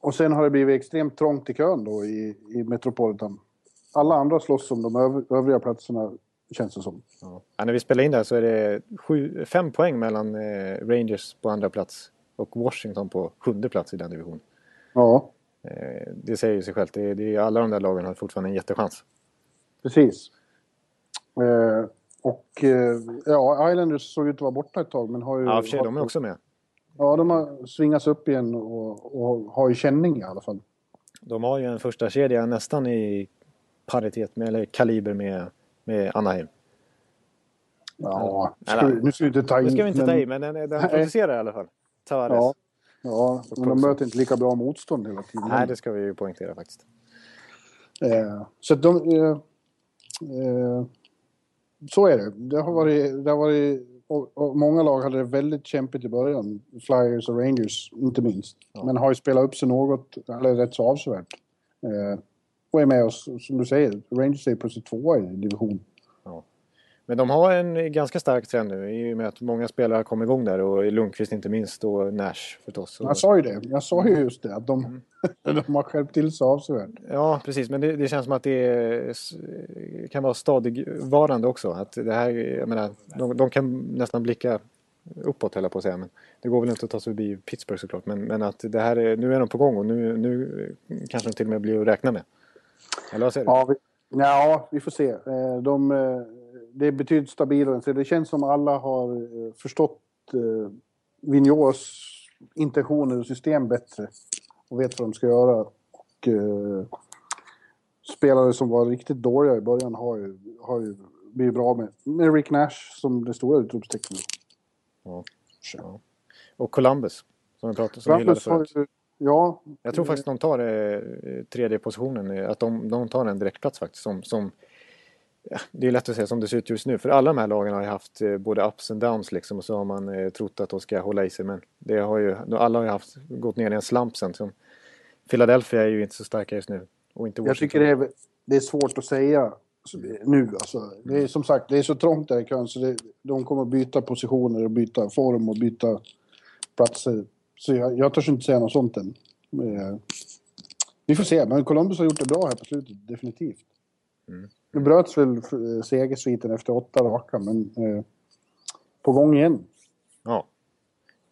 Och sen har det blivit extremt trångt i kön då i, i Metropolitan. Alla andra slåss om de öv, övriga platserna, känns det som. Ja. Ja, när vi spelar in det här så är det sju, fem poäng mellan eh, Rangers på andra plats och Washington på sjunde plats i den divisionen. Ja, det säger sig självt. Det, är- det, alla de där lagen har fortfarande en jättechans. precis. Eh, och eh, ja, Islanders såg ut att vara borta ett tag, men har ju... Ja, i för sig, de är också med. Ja, de har svingats upp igen och, och har ju känning i alla fall. De har ju en första kedja nästan i paritet med, eller kaliber med, med Anaheim. Ja, Eller- ska vi, nu ska vi inte ta in... Det ska vi inte ta men- i, men den, den Nej. producerar i alla fall. Tavares. Ja, ja, men de möter inte lika bra motstånd hela tiden. Nej, det ska vi ju poängtera faktiskt. Eh, så att de... Eh, eh, så är det. Det har varit... Det har varit och, och många lag hade det väldigt kämpigt i början. Flyers och Rangers inte minst. Ja. Men har ju spelat upp sig något, eller rätt så avsevärt. Eh, och är med oss, som du säger, Rangers är plötsligt tvåa i division. Men de har en ganska stark trend nu i och med att många spelare kom igång där och Lundqvist inte minst och Nash förstås. Jag sa ju det. Jag sa ju just det, att de, Mm. de har skärpt till sig avsevärt. Ja, precis. Men det, det känns som att det är, kan vara stadigvarande också. Att det här, jag menar, de, de kan nästan blicka uppåt, höll jag på att säga. Men det går väl inte att ta sig förbi Pittsburgh såklart. Men, men att det här är, nu är de på gång och nu, nu kanske de till och med blir att räkna med. Eller vad säger du? Ja, vi, ja, vi får se. Eh, De, eh, det är betydligt stabilare. Så det känns som alla har eh, förstått eh, Vigneaus intentioner och system bättre. Och vet vad de ska göra. Och, eh, spelare som var riktigt dåliga i början har ju, har ju blivit bra med, med Rick Nash som det stora utropstecknet. Ja. Och Columbus, som vi pratade har ju, ja, Jag tror faktiskt de tar eh, tredje positionen, att de, de tar en direktplats faktiskt. Som, som, det är lätt att säga som det ser ut just nu, för alla de här lagen har ju haft eh, både ups and downs liksom och så har man eh, trott att de ska hålla i sig. Men det har ju, alla har ju haft, gått ner i en slump sen. Som Philadelphia är ju inte så starka just nu. Och inte Jag Washington. tycker det är, det är svårt att säga nu. Alltså. Det är som sagt, det är så trångt där i kön så det, de kommer byta positioner och byta form och byta platser. Så jag, jag törs inte säga något sånt än. Eh, Vi får se, men Columbus har gjort det bra här på slutet, definitivt. Mm. Nu bröts väl segersviten efter åtta raka, men eh, på gång igen. Ja.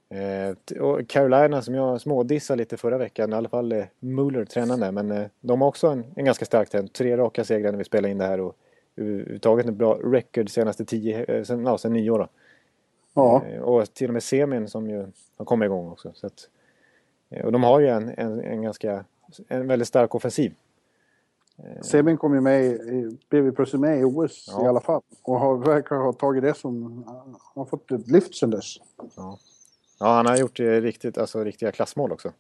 Eh, och Carolina som jag smådissade lite förra veckan, i alla fall eh, Muller tränaren där, men eh, de har också en, en ganska stark trend. Tre raka segrar när vi spelar in det här och överhuvudtaget en bra record senaste tio, eh, sen, ja, sen nio år då. Ja, Eh, Och till och med semin som ju har kommit igång också. Så att, eh, och de har ju en, en, en ganska, en väldigt stark offensiv. Semin kom ju med, i- blev ju plötsligt med i OS Ja. i alla fall. Och har, verkar ha tagit det som... Han har fått ett lyft sen dess. Ja, han har gjort eh, riktigt, alltså, riktiga klassmål också.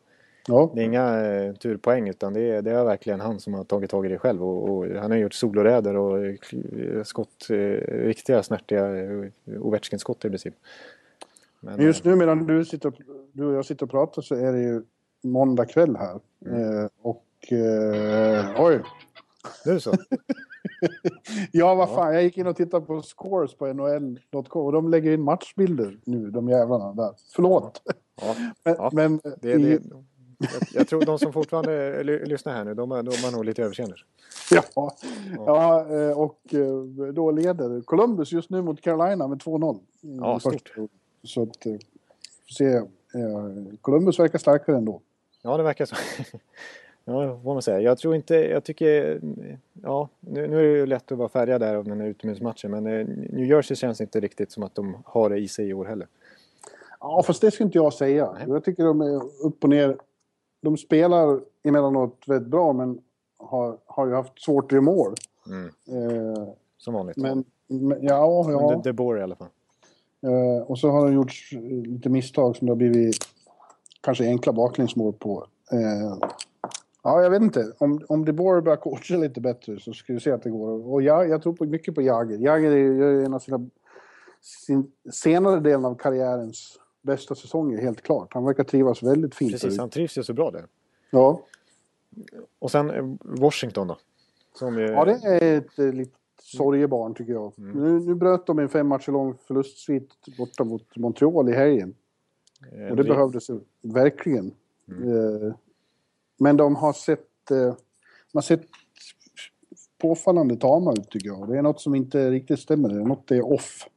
Ja, Det är inga eh, turpoäng utan det är, det är verkligen han som har tagit tag i det själv. Och, och han har gjort soloräder och eh, skott, eh, riktiga snärtiga eh, Ovechkin-skott i princip. Men, Men just nu medan du, sitter, och- du och jag sitter och pratar så är det ju måndag kväll här. Mm. Eh, och... Eh, oj! Nu så. Ja, vad fan. Jag gick in och tittade på scores på NHL.com och de lägger in matchbilder nu, de jävlarna där. Förlåt. Ja, Men, Ja, men det, i, det, jag, jag tror de som fortfarande ly, lyssnar här nu, de, de har nog lite överseende. ja, ja, eh, och eh, då leder Columbus just nu mot Carolina med 2-0. i Ja, stort. Så att, eh, se. Columbus verkar starkare ändå. Ja, det verkar så. Ja, det får man säga. Jag tror inte, jag tycker, ja, nu, nu är det ju lätt att vara färgad där av den här utomhusmatchen, men eh, New Jersey känns inte riktigt som att de har det i sig i år heller. Ja, fast det ska inte jag säga. Jag tycker de är upp och ner. De spelar emellanåt väldigt bra, men har, har ju haft svårt att göra mål. Mm, Eh, som vanligt. men, men ja, Men ja. De, De Boer i alla fall. Eh, och så har de gjort lite misstag som det har blivit kanske enkla baklängsmål på. Eh, ja, jag vet inte. Om, om De Boer börjar coacha lite bättre så skulle vi se att det går. Och jag, jag tror på, mycket på Jagr. Jagr är ju en av sina sin senare delen av karriärens bästa säsonger, helt klart. Han verkar trivas väldigt fint. Precis, han trivs ju så bra där. Ja. Och sen eh, Washington då. Som ja, det är ett eh, litet sorgebarn tycker jag. Mm. Nu, nu bröt de en fem matcher lång förlustsvit borta mot Montreal i helgen. eh, Och det behövdes verkligen. Mm. Men de har sett, eh, de har sett påfallande tama ut tycker jag. Det är något som inte riktigt stämmer. Något är off.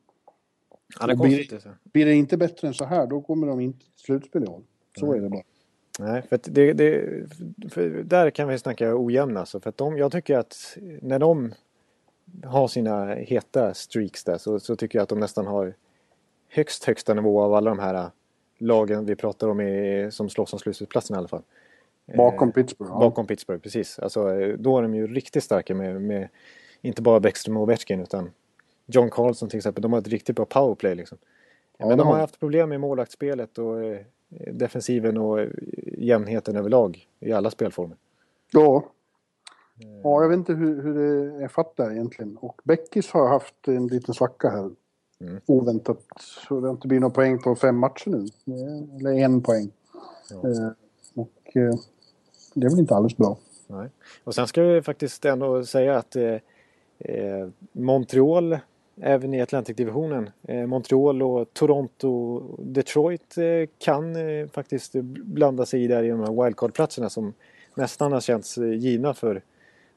Ja, det är blir- alltså. Blir det inte bättre än så här, då kommer de inte till slutspel i år. Så Mm. är det bara. Nej, för, det, det, för där kan vi snacka ojämna. Alltså, för att de, jag tycker att när de har sina heta streaks där så, så tycker jag att de nästan har högst högsta nivå av alla de här lagen vi pratar om i, som slåss om slutspelsplatsen i alla fall. Bakom Eh, Pittsburgh. Ja. Bakom Pittsburgh, precis. Alltså, eh, då är de ju riktigt starka med, med inte bara Bäckström och Ovechkin utan John Carlson till exempel. De har ett riktigt bra powerplay liksom. Men de har de. haft problem med målvaktsspelet och eh, defensiven och eh, jämnheten överlag i alla spelformer. Ja. ja, jag vet inte hur, hur det är fatt där egentligen. Och Beckis har haft en liten svacka här. Mm. Oväntat. Så det har inte blivit några poäng på fem matcher nu. Eller en poäng. Ja. Eh, Och eh, det är väl inte alldeles bra. Nej. Och sen ska vi faktiskt ändå säga att eh, eh, Montreal, även i Atlantic-divisionen, eh, Montreal och Toronto, Detroit eh, kan eh, faktiskt blanda sig i där i de här wildcard-platserna som nästan har känts eh, givna för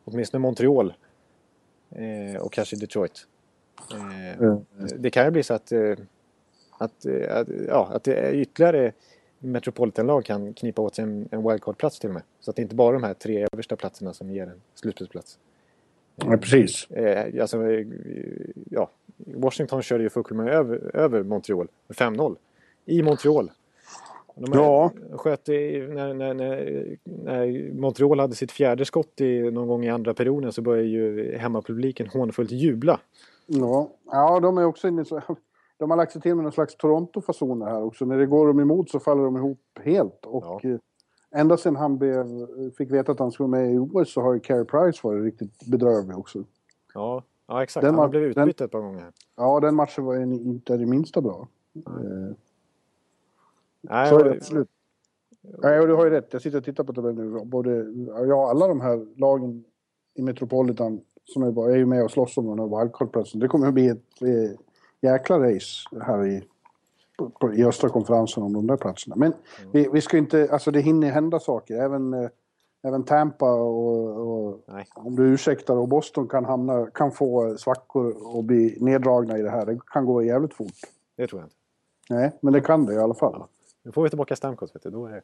åtminstone Montreal och kanske Detroit. Eh, det kan ju bli så att, att, att, ja, att det är ytterligare Metropolitan-lag kan knipa åt sig en, en wildcard-plats till och med. Så att det inte bara är de här tre översta platserna som ger en slutspelsplats. Ja, precis. Eh, alltså, eh, ja, Washington körde ju fullkomligt över, över Montreal med 5-0. I Montreal. De Ja. sköt i, när, när, när, när Montreal hade sitt fjärde skott i, någon gång i andra perioden så började ju hemmapubliken hånfullt jubla. Ja, ja de är också inne så... De har lagt sig till med någon slags Toronto-fasoner här också. När det går dem emot så faller de ihop helt. Och Ja. eh, ända sedan han blev, fick veta att han skulle med i OS så har ju Carey Price varit riktigt bedrövlig också. Ja, ja exakt. Den Han blivit den- utbytt ett par gånger. Ja, den matchen var inte det minsta bra. Eh, Nej, så är det absolut. Nej, och du har ju rätt. Jag sitter och tittar på tabellen nu. Både, ja, alla de här lagen i Metropolitan som är, bara, är ju med och slåss om den här wildcard-platsen. Det kommer att bli ett eh, jäkla race här i, på, på, i östra konferensen om de där platserna. Men vi, vi ska inte, alltså det hinner hända saker. Även eh, även Tampa och, och om du ursäktar, och Boston kan, hamna, kan få svackor och bli neddragna i det här. Det kan gå jävligt fort. Det tror jag inte. Nej, men det kan det i alla fall. Nu får vi tillbaka Stamkos, vet du. Då, är,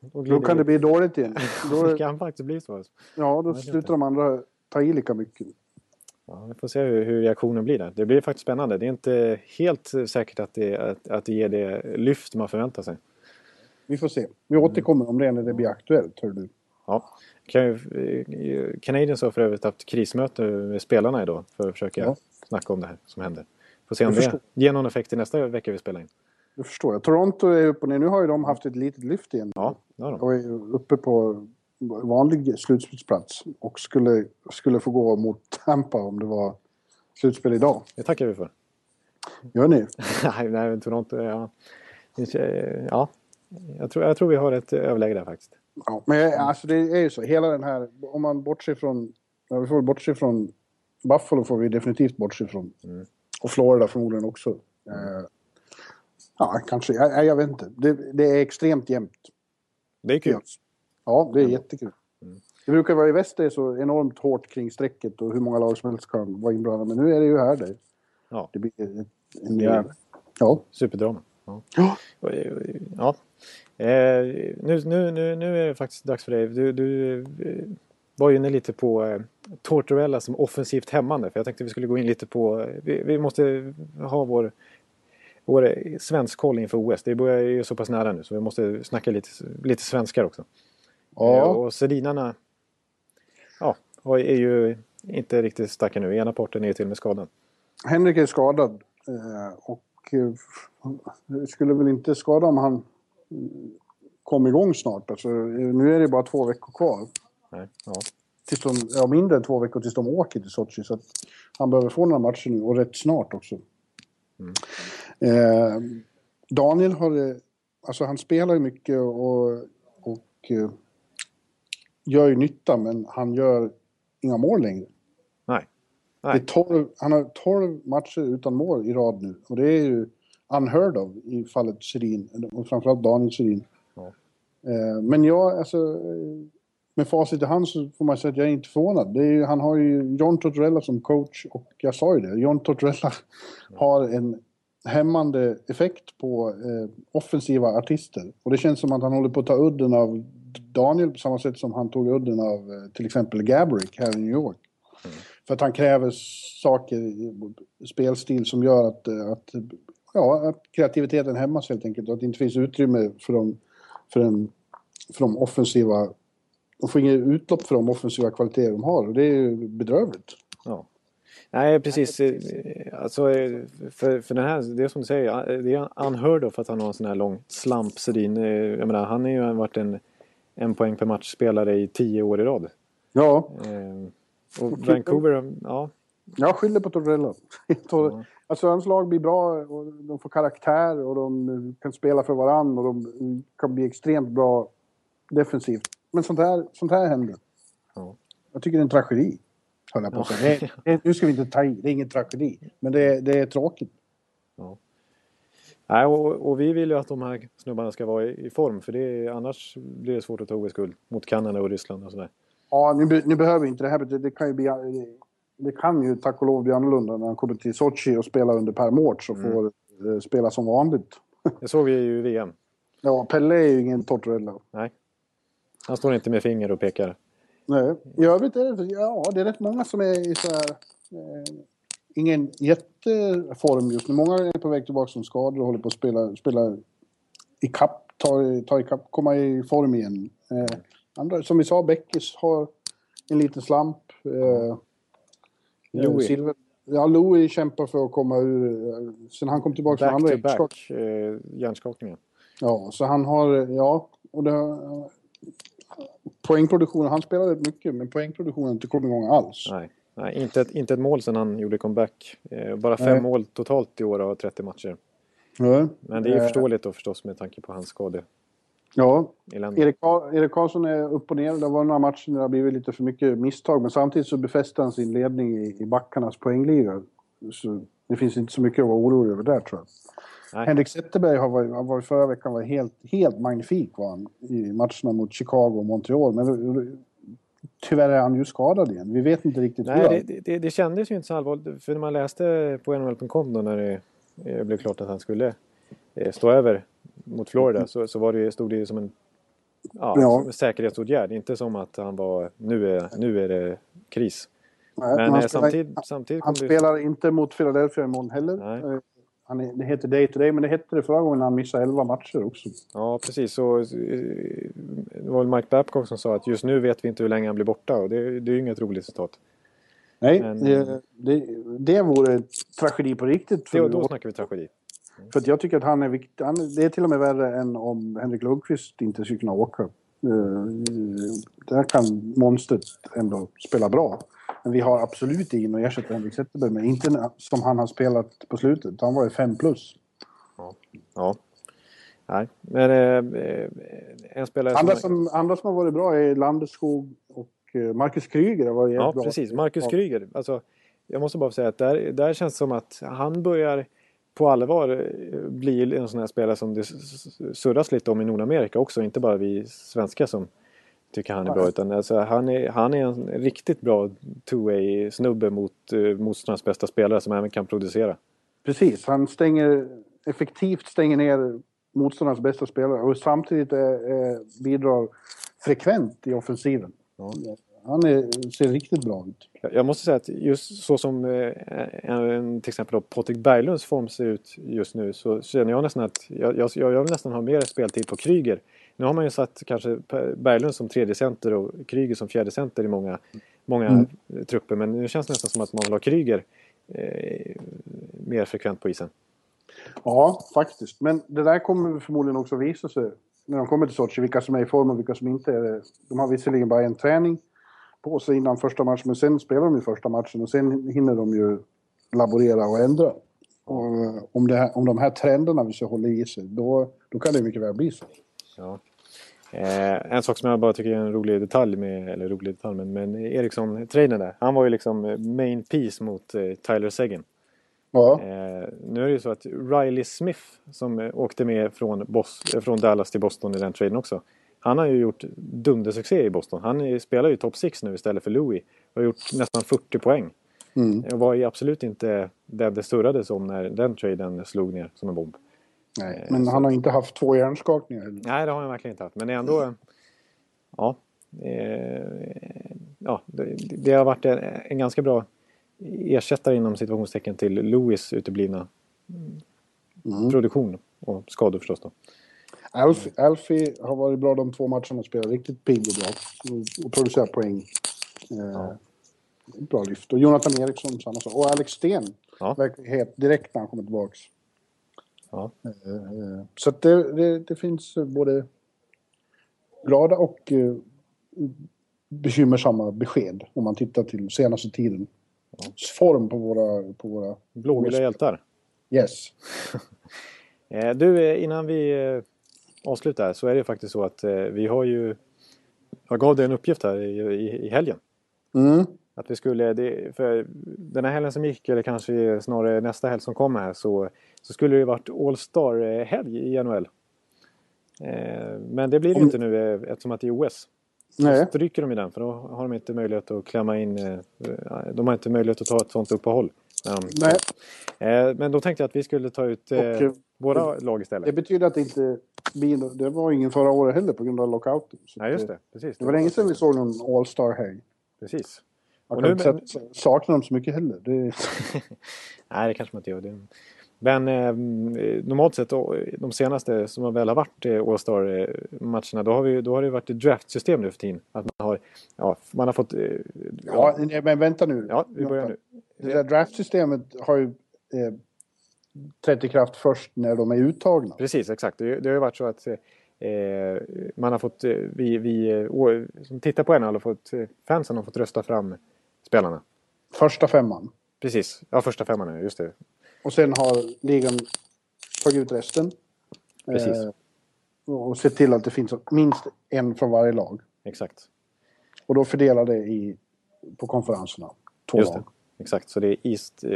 då, Då kan det bli dåligt igen. det Då, kan faktiskt bli så. alltså. ja, då slutar de andra ta i lika mycket. Ja, vi får se hur, hur reaktionen blir där. Det blir faktiskt spännande. Det är inte helt säkert att det, att, att det ger det lyft man förväntar sig. Vi får se. Vi återkommer om det när det blir aktuellt. Hör du. Ja. Canadiens har för övrigt haft krismöte med spelarna idag för att försöka Ja. snacka om det här som händer. Får se om det ger någon effekt i nästa vecka vi spelar in. Det förstår jag. Toronto är upp och ner. Nu har ju de haft ett litet lyft igen. Ja, det har de. Och är uppe på vanlig slutspelsplats. Och skulle, skulle få gå mot Tampa om det var slutspel idag. Det tackar vi för. Gör ni? Nej, nej, Toronto, ja. ja. Jag, tror, jag tror vi har ett överläge där faktiskt. Ja, men alltså det är ju så. Hela den här... Om man bortser från... Ja, vi får bortse från... Buffalo får vi definitivt bortse från. Mm. Och Florida förmodligen också. Eh, ja, kanske. Jag, jag vet inte. Det, det är extremt jämnt. Det är kul. Ja, det är jättekul. Mm. Det brukar vara i väst det är så enormt hårt kring strecket och hur många lag som helst kan vara inblandade. Men nu är det ju här det. Ja. Det blir ett, en Ja. Superdrama. Ja. Ja. Eh, ja. Eh, nu, nu, nu, nu är det faktiskt dags för dig. Du, du eh, var ju inne lite på eh, Tortorella som offensivt hämmande. För jag tänkte vi skulle gå in lite på... eh, Vi, vi måste ha vår, vår svensk koll inför OS. Det börjar ju så pass nära nu så vi måste snacka lite, lite svenskar också. Eh, Ja. och Sedinarna ja, är ju inte riktigt starka nu. Ena parten är ju till och med skadad. Henrik är skadad. Eh, och eh, det skulle väl inte skada om han mm, kom igång snart. Alltså, eh, nu är det bara två veckor kvar. Nej, ja. Tills de, ja, mindre än två veckor tills de åker till Sochi. Så att han behöver få några matcher nu och rätt snart också. Eh, Daniel har... eh, Alltså han spelar ju mycket och, och eh, gör ju nytta men han gör inga mål längre. Nej. Det Nej. är 12, han har 12 matcher utan mål i rad nu. Och det är ju unheard of i fallet Sedin. Och framförallt Daniel Sedin. Ja. Eh, men jag, alltså... Med facit i hand så får man säga att jag är inte förvånad. Det är ju, han har ju John Tortorella som coach och jag sa ju det. John Tortorella har en hämmande effekt på eh, offensiva artister. Och det känns som att han håller på att ta udden av Daniel på samma sätt som han tog udden av eh, till exempel Gabrick här i New York. För att han kräver saker, spelstil som gör att, eh, att, ja, att kreativiteten hämmas helt enkelt. Och att det inte finns utrymme för de, för en, för de offensiva... De får inget utlopp för de offensiva kvaliteter de har och det är ju bedrövligt. Ja. Nej, precis. Eh, Alltså, för, för den här, det är som du säger, det är unheard of att han har en sån här lång slump, Sedin. Eh, Jag menar, han har ju varit en, en poäng per match-spelare i tio år i rad. Ja, Eh, Och Vancouver, ja. jag skyller på Torrella. Tor- Ja. Alltså hans lag blir bra och de får karaktär och de kan spela för varandra och de kan bli extremt bra defensivt. Men sånt här, sånt här händer. Ja. Jag tycker det är en tragedi. Höll jag på Ja. Det, det, nu ska vi inte ta i, det är ingen tragedi. Men det, det är tråkigt. Nej, och, och vi vill ju att de här snubbarna ska vara i, i form för det annars blir det svårt att ta OS-guld mot Kanada och Ryssland och sådär. Ja, nu, nu behöver vi inte det här. Det, det kan ju bli... Det kan ju tack och lov bli annorlunda när han kommer till Sochi och spelar under per mårt och får eh, spela som vanligt. Det såg vi ju i VM. Ja, Pelle är ju ingen Tortorella. Nej. Han står inte med finger och pekar. Nej. I övrigt är det, ja, det är rätt många som är i så här, eh, ingen jätteform just nu. Många är på väg tillbaka från skador och håller på att spela, spela i kapp, ta, ta i kapp, komma i form igen. Eh, andra, som vi sa, Beckis har en liten slamp. Eh, Louis. Silver, ja, Louis kämpar för att komma ur... eh, Sen han kom tillbaka från Back andra to back hjärtstopp. eh, hjärnskakningen. Ja, så han har, ja, och det, poängproduktionen, han spelar rätt mycket men poängproduktionen inte kommit igång alls. Nej, nej inte, ett, inte ett mål sedan han gjorde comeback. Eh, bara fem Nej. mål totalt i år av 30 matcher. Ja. Men det är ju Eh, förståeligt då förstås med tanke på hans skadeelände. Ja, Erik, Erik Karlsson är upp och ner. Det var några matcher där det har blivit lite för mycket misstag men samtidigt så befäster han sin ledning i, i backarnas poängliga. Så det finns inte så mycket att vara orolig över där tror jag. Nej. Henrik Zetterberg har varit, har varit förra veckan var helt, helt magnifik var han i matcherna mot Chicago och Montreal. Men tyvärr är han ju skadad igen. Vi vet inte riktigt hur. Nej, det, det, det kändes ju inte så allvarligt. För när man läste på NHL.com då när det eh, blev klart att han skulle eh, stå över mot Florida så, så var det, stod det ju som en, ja, Ja. som säkerhetsåtgärd. Inte som att han var, nu är, nu är det kris. Nej, Men han eh, spelar- samtidigt, samtidigt Han spelar inte mot Philadelphia imorgon heller. Nej. Han det heter day to day, men det hette det förra gången han missade 11 matcher också. Ja, precis. Så, eh, det var väl Mike Babcock som sa att just nu vet vi inte hur länge han blir borta och det, det är ju inget roligt citat. Nej, Men- det, det, det vore tragedi på riktigt. För, Det, då snackar vi tragedi. för att jag tycker att han är viktig. Han, det är till och med värre än om Henrik Lundqvist inte skulle kunna åka. Eh, Där kan monstret ändå spela bra. Men vi har absolut ingen att ersätta Henrik Zetterberg med. Inte som han har spelat på slutet. Han var ju 5 plus. Ja. Nej, men eh, eh, en spelare Andra som, andra som har varit bra är Landeskog och eh, Marcus Kryger. varit Ja, jättebra. precis. Marcus Ja. Kryger. Alltså, jag måste bara säga att där, där känns det som att han börjar på allvar eh, bli en sån här spelare som det surras lite om i Nordamerika också. Inte bara vi svenskar som tycker han är bra. Utan alltså, han, är, han är en riktigt bra two-way snubbe mot uh, motståndarens bästa spelare som även kan producera. Precis, han stänger effektivt stänger ner motståndarnas bästa spelare och samtidigt eh, eh, bidrar frekvent i offensiven. Ja. Han är, ser riktigt bra ut. Jag måste säga att just så som eh, en, till exempel då Patrik Berglunds form ser ut just nu så känner jag nästan att jag, jag, jag vill nästan ha mer speltid på Kryger. Nu har man ju satt kanske Berglund som tredje center och Kryger som fjärde center i många, många Mm. trupper. Men nu känns det nästan som att man vill ha Kryger eh, mer frekvent på isen. Ja, faktiskt. Men det där kommer förmodligen också visa sig när de kommer till Sochi, vilka som är i form och vilka som inte är det. De har visserligen bara en träning på sig innan första matchen, men sen spelar de ju första matchen och sen hinner de ju laborera och ändra. Och eh, om, det här, om de här trenderna vi ska hålla i sig, då, då kan det mycket väl bli så. Ja. Eh, en sak som jag bara tycker är en rolig detalj med, eller rolig detalj, men, men Eriksson, trainern där, han var ju liksom eh, main piece mot eh, Tyler Seguin. Ja, Eh, nu är det ju så att Riley Smith som eh, åkte med från, Bos- eh, från Dallas till Boston i den traden också. Han har ju gjort dundersuccé i Boston. Han är, spelar ju top 6 nu istället för Louis. Och har gjort nästan 40 poäng. mm. Och var ju absolut inte den det surrades om när den traden slog ner som en bomb. Nej, men han har inte haft två hjärnskakningar heller. Nej, det har han verkligen inte haft. Men ändå... eh, Ja. Eh, ja det, det har varit en, en ganska bra ersättare inom situationstecken till Louis uteblivna Mm. produktion och skador förstås då. Alfie, Alfie har varit bra de två matcherna och spelat riktigt pigg och bra. Och, och producerat poäng. Eh, Bra lyft. Och Jonathan Eriksson samma sak. Och Alex Sten Ja. verkar het direkt när han kommer tillbaks. Ja. Eh, eh, så det, det, det finns eh, både glada och bekymmersamma besked om man tittar till senaste tiden. Form på våra... På våra Blågula hjältar. yes. Du, innan vi avslutar så är det faktiskt så att vi har ju... Jag gav dig en uppgift här i, i, i helgen. Mm. Att vi skulle, det, för den här helgen som gick, eller kanske snarare nästa helg som kommer här, så, så skulle det varit All Star-helg i NHL. Eh, men det blir det ju inte nu eh, eftersom att det är OS. Så Nej. stryker de i den, för då har de inte möjlighet att klämma in... eh, De har inte möjlighet att ta ett sånt uppehåll. Nej. Eh, Men då tänkte jag att vi skulle ta ut eh, Och, våra lag Det istället. betyder att det inte blir... Det var ingen förra året heller på grund av lockouten. Nej, just det. Precis. Det var länge sedan vi såg någon All-Star-helg. Precis. Och nu- jag saknar dem så mycket heller. Det, Nej, det kanske man inte gör. Det... Men eh, normalt sett då, de senaste som väl har varit eh, All Star-matcherna då har, vi, då har det varit ett draftsystem nu för tiden. Att man har, ja, man har fått... Eh, ja, nej, men vänta nu. ja, vi börjar nu. Det där draftsystemet har ju eh, trätt i kraft först när de är uttagna. Precis, exakt. Det, det har ju varit så att eh, man har fått, eh, vi, vi eh, som tittar på NHL har fått, eh, fansen har fått rösta fram spelarna. Första femman. Precis, ja första femman är just det. Och sen har ligan tagit ut resten. Precis. Eh, och sett till att det finns minst en från varje lag. Exakt. Och då fördelar det i, på konferenserna. Två Just det. lag. exakt. Så det är East... eh,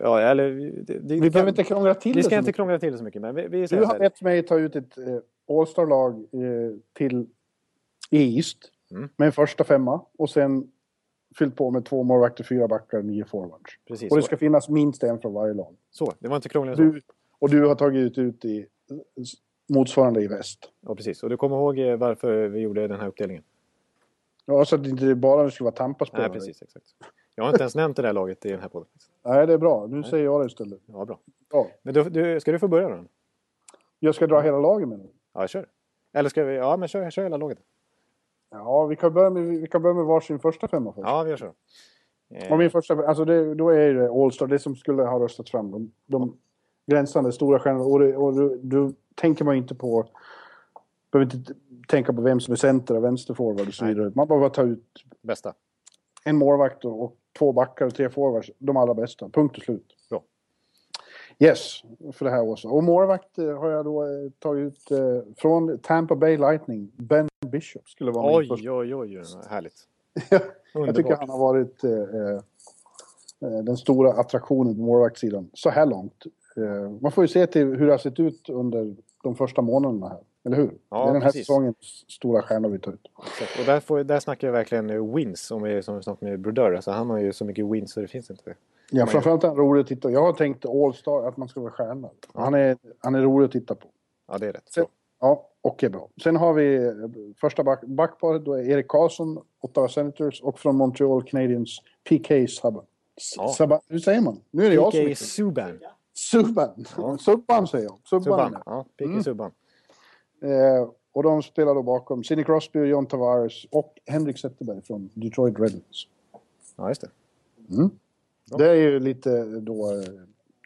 Ja, eller... Det, det, Vi behöver inte krångla till vi det ska så inte krångla till det så mycket, men vi, vi Du har bett mig ta ut ett eh, All-star-lag eh, till East Mm. med en första femma och sen fyllt på med två målvakter, fyra backar, nio forwards. Precis. Och det ska finnas minst en från varje lag. Så, det var inte krångligt än så. Och du har tagit ut i eh, motsvarande i väst. Ja, precis. Och du kommer ihåg eh, varför vi gjorde den här uppdelningen? Ja, så att det inte bara skulle vara Tampa-spelare. Nej, precis. Exakt. Jag har inte ens nämnt det där laget i den här podden. Nej, det är bra. Nu säger jag det istället. Ja, bra. Ja. Men du, du, ska du få börja då? Jag ska dra hela laget med nu. Ja, kör. Eller ska vi... Ja, men kör, kör hela laget. Ja, vi kan börja med, vi kan börja med varsin första femma först. Ja, vi gör så. Eh, Och min första, alltså det, då är det All-Star, det som skulle ha röstats fram. De, de gränsande stora stjärnorna. Och, det, och du, du tänker man inte på... behöver inte tänka på vem som är center och vänsterforward och så vidare. Man bara ta ut Bästa. en målvakt och, och två backar och tre forwards. De allra bästa. Punkt och slut. Yes, för det här också. Och målvakt eh, har jag då eh, tagit ut eh, från Tampa Bay Lightning. Ben Bishop skulle vara min Oj, första. oj, oj, oj. Härligt. jag tycker han har varit eh, den stora attraktionen på målvaktssidan så här långt. Eh, man får ju se till hur det har sett ut under de första månaderna här. Eller hur? Ja, det är den här precis. säsongens stora stjärna vi tar ut. Exakt. Och där, får, där snackar jag verkligen wins, om vi är som vi snackade med Brodeur. Alltså, han har ju så mycket wins så det finns inte. Ja, framförallt är han rolig att titta på. Jag har tänkt All-Star, att man ska vara stjärna. Han är, han är rolig att titta på. Ja, det är rätt. Sen, ja, och är bra. Sen har vi eh, första back, backparet, då är Erik Karlsson, Ottawa Senators och från Montreal Canadiens PK Subban. Ja. Hur säger man? Nu är det jag som PK är Subban. Subban. Ja. Subban säger jag. Subban. Subban. Ja, PK Mm. Subban. Eh, och de spelar då bakom Sidney Crosby, John Tavares och Henrik Zetterberg från Detroit Red Wings. Ja, just det. Ja. Det är ju lite då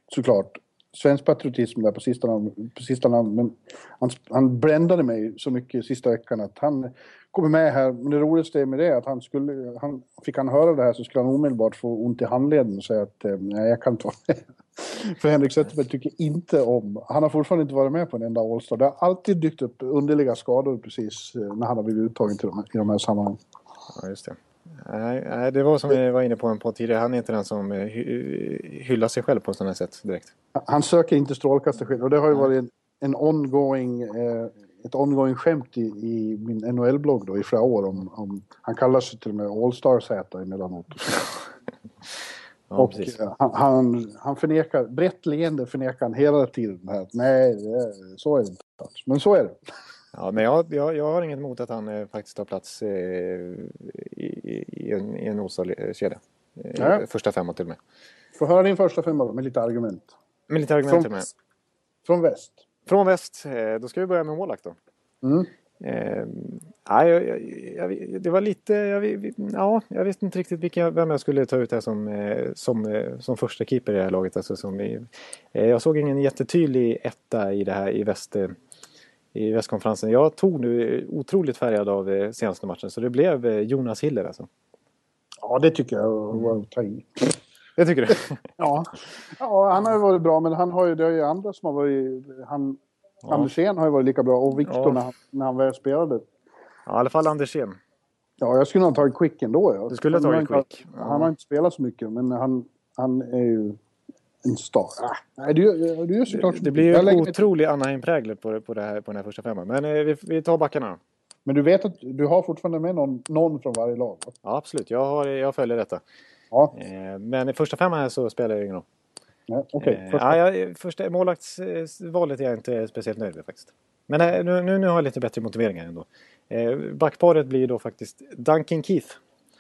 såklart svensk patriotism där på sista på sista namn men han, han brändade mig så mycket sista veckan att han kommer med här. Men det roligaste med det är att han skulle, han, fick han höra det här så skulle han omedelbart få ont i handleden och säga att eh, nej, jag kan inte vara med. För Henrik Zetterberg tycker inte om, han har fortfarande inte varit med på en enda All-Star. Det har alltid dykt upp underliga skador precis eh, när han har blivit uttagen till de i de här sammanhangen. Ja, just det. Nej, nej, det var som vi var inne på en på tidigare. Han är inte den som eh, hy- hyllar sig själv på sådana sätt direkt. Han söker inte strålkastarskydd och det har ju varit en, en ongoing, eh, ett ongoing skämt i, i min NHL-blogg då i flera år om, om han kallar sig till och med All-Star Z emellanåt. Ja, och eh, han, han, han förnekar, brett leende förnekar han hela tiden här. Nej, så är det inte. Men så är det. Ja, men jag, jag, jag har inget emot att han eh, faktiskt tar plats eh, i, i, en, i en Osa-kedja. Eh, Ja. Första femma till och med. Får höra din första femma med lite argument. Med lite argument Från, till och med. från väst. Från väst, eh, då ska vi börja med målvakt då. Mm. Eh, nej, jag, jag, det var lite, jag, ja, jag visste inte riktigt vilka, vem jag skulle ta ut här som, eh, som, eh, som första keeper i det här laget. Alltså som eh, jag såg ingen jättetydlig etta i det här i väst. I västkonferensen. Jag tog nu otroligt färgad av eh, senaste matchen så det blev eh, Jonas Hiller alltså. Ja, det tycker jag var att ta i. Jag tycker det. Ja. ja, han har ju varit bra, men han har ju, det är ju andra som har varit... Han, Ja. Andersén har ju varit lika bra och Victor Ja. när, han, när han väl spelade. Ja, I alla fall Andersén. Ja, jag skulle nog ha tagit Quick ändå. Ja. Du skulle ha Han tagit Quick. Han har inte spelat så mycket, men han, han är ju en star. Ah, nej, du, du gör såklart Det blir ju en otrolig Anaheim-prägel på, det- på, det här, på den här första femman. Men eh, vi, vi tar backarna. Men du vet att du har fortfarande med någon, någon från varje lag? va? Ja, absolut. Jag, har, jag följer detta. Ja, Eh, men i första femman här så spelar det ingen roll. ja okej. Eh, första. ja, jag, första målvaktsvalet är jag inte speciellt nöjd med faktiskt. Men nu, nu, nu har jag lite bättre motiveringar ändå. Eh, backparet blir då faktiskt Duncan Keith.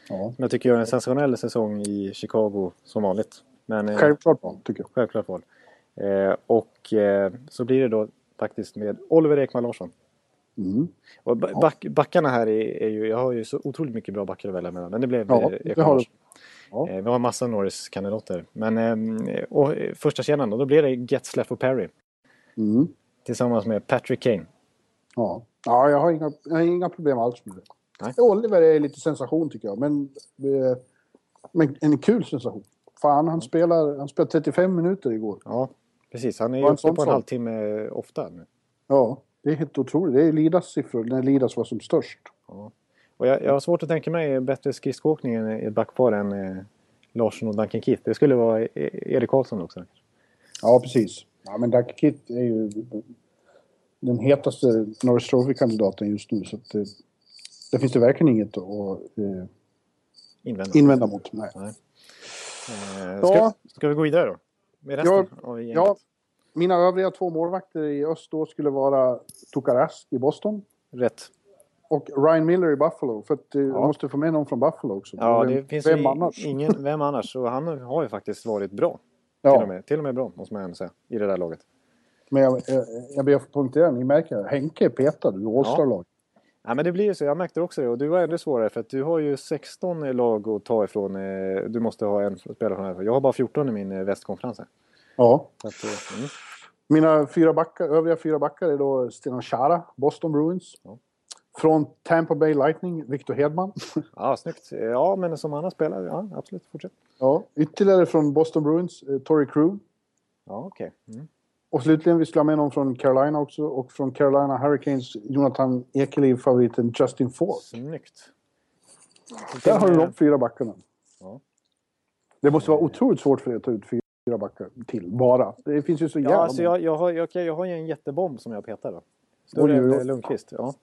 Ja. Som jag tycker gör en sensationell säsong i Chicago som vanligt. Men eh, Självklart val, tycker jag. självklart val. Eh, och eh, så blir det då faktiskt med Oliver Ekman Larsson. Mm. Och ba- back, backarna här är, är ju, jag har ju så otroligt mycket bra backar att välja mellan. Men det blev Ja, det Ekman har. Larsson. Ja. Vi har massa Norris-kandidater. Men och, första kedjan då, då blir det Getzlaff och Perry. Mm. Tillsammans med Patrick Kane. Ja. ja, jag har inga, jag har inga problem alls med det. Nej. Oliver är lite sensation tycker jag, men, men en kul sensation. Fan, han spelar, han spelar 35 minuter igår. Ja, precis. Han är ju uppe på en halvtimme ofta nu. Ja, det är helt otroligt. Det är Lidas siffror när Lidas var som störst. Och jag, jag har svårt att tänka mig bättre skridskoåkning i ett backpar än, eh, Larsson och Duncan Keith. Det skulle vara E- Erik Karlsson också. Ja, precis. Ja, men Duck Kit är ju den hetaste Norris Trophy-kandidaten just nu. Så det, det finns det verkligen inget att eh, Invända. invända mot. Nej. Eh, ska, Ja. ska vi gå vidare då? Med resten Ja, av gänget? Ja, mina övriga två målvakter i öst då skulle vara Tukarask i Boston Rätt. och Ryan Miller i Buffalo. För att eh, Ja. måste få med någon från Buffalo också. Ja, vem, det finns vem annars? ingen... Vem annars? Och han har ju faktiskt varit bra. Till, och Ja, med, till och med bra, måste man ändå säga. I det där laget. men jag, jag, jag ber att få punktera. Ni märker, Henke är petad ur All-Star-lag. Ja, men det blir ju så. Jag märkte också det. Och du var ännu svårare för att du har ju 16 lag att ta ifrån. eh, Du måste ha en spelare från här. Jag har bara 14 i min eh, västkonferens här. Ja. Att, eh, mm. Mina fyra backar, övriga fyra backar är då Sten Chara, Boston Bruins. Ja. Från Tampa Bay Lightning, Victor Hedman. Ja, snyggt. Ja, men som annan spelare. Ja, absolut. Fortsätt. ja. Ytterligare från Boston Bruins, eh, Torrey Krug. Ja, okej. Mm. Och slutligen, vi skulle ha med någon från Carolina också. Och från Carolina Hurricanes, Jonathan Ekeliv-favoriten Justin Ford. Snyggt. Där har du de fyra backarna. Ja. Det måste vara otroligt svårt för dig att ta ut fyra backar till, bara. Det finns ju så jävla Ja, alltså jag, jag, har, jag, jag har ju en jättebomb som jag petar då. Större än Lundqvist. Ja,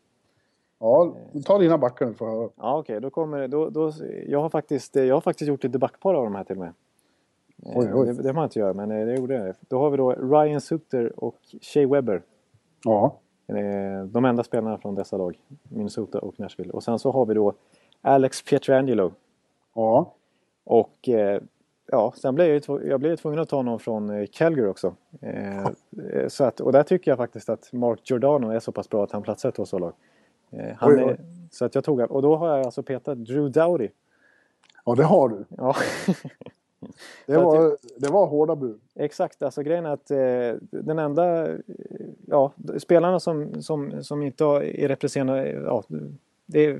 Ja, ta dina backar nu för att höra. ja okej. Då kommer då, då, jag, har faktiskt, jag har faktiskt gjort lite backpar av de här till och med. Eh, Oj, oj. Det, det man inte göra, men eh, det gjorde jag. Då har vi då Ryan Suter och Shea Webber. Ja. Eh, De enda spelarna från dessa lag. Minnesota och Nashville. Och sen så har vi då Alex Pietrangelo. Ja. Och ja, sen blev jag, jag blev tvungen att ta någon från Calgary också. Eh, så att, och där tycker jag faktiskt att Mark Giordano är så pass bra att han platsar i ett två-lag. Eh, han oj. är, så att jag tog och då har jag alltså petat Drew Dowdy. ja, det har du. Ja, Det var, det var hårda bud. exakt. Alltså grejen är att eh, den enda ja, spelarna som, som, som inte är representerade, ja, det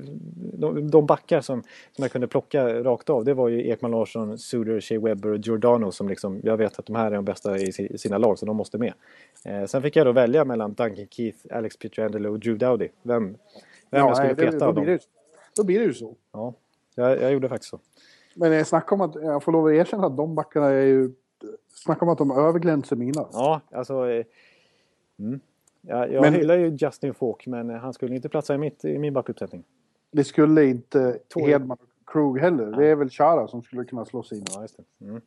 de, de backar som, som jag kunde plocka rakt av det var ju Ekman Larsson, Suter, Shea Webber och Giordano som liksom, jag vet att de här är de bästa i, si- i sina lag så de måste med. Eh, sen fick jag då välja mellan Duncan Keith, Alex Pietrangelo och Drew Dowdy. Vem, vem jag skulle nej, det- peta då, av blir dem. det, då blir det ju så. Ja, jag, jag gjorde faktiskt så. Men jag snackar om att, jag får lov att erkänna att de backarna är ju... Snacka om att de överglänser mina. Ja, alltså... eh, Mm. Jag, jag Men- hyllar ju Justin Falk men han skulle inte platsa i, mitt, i min backuppsättning. Det skulle inte Torg. Hedman och Krug heller. Det är väl Chara som skulle kunna slå sig in. Ja, just. Mm.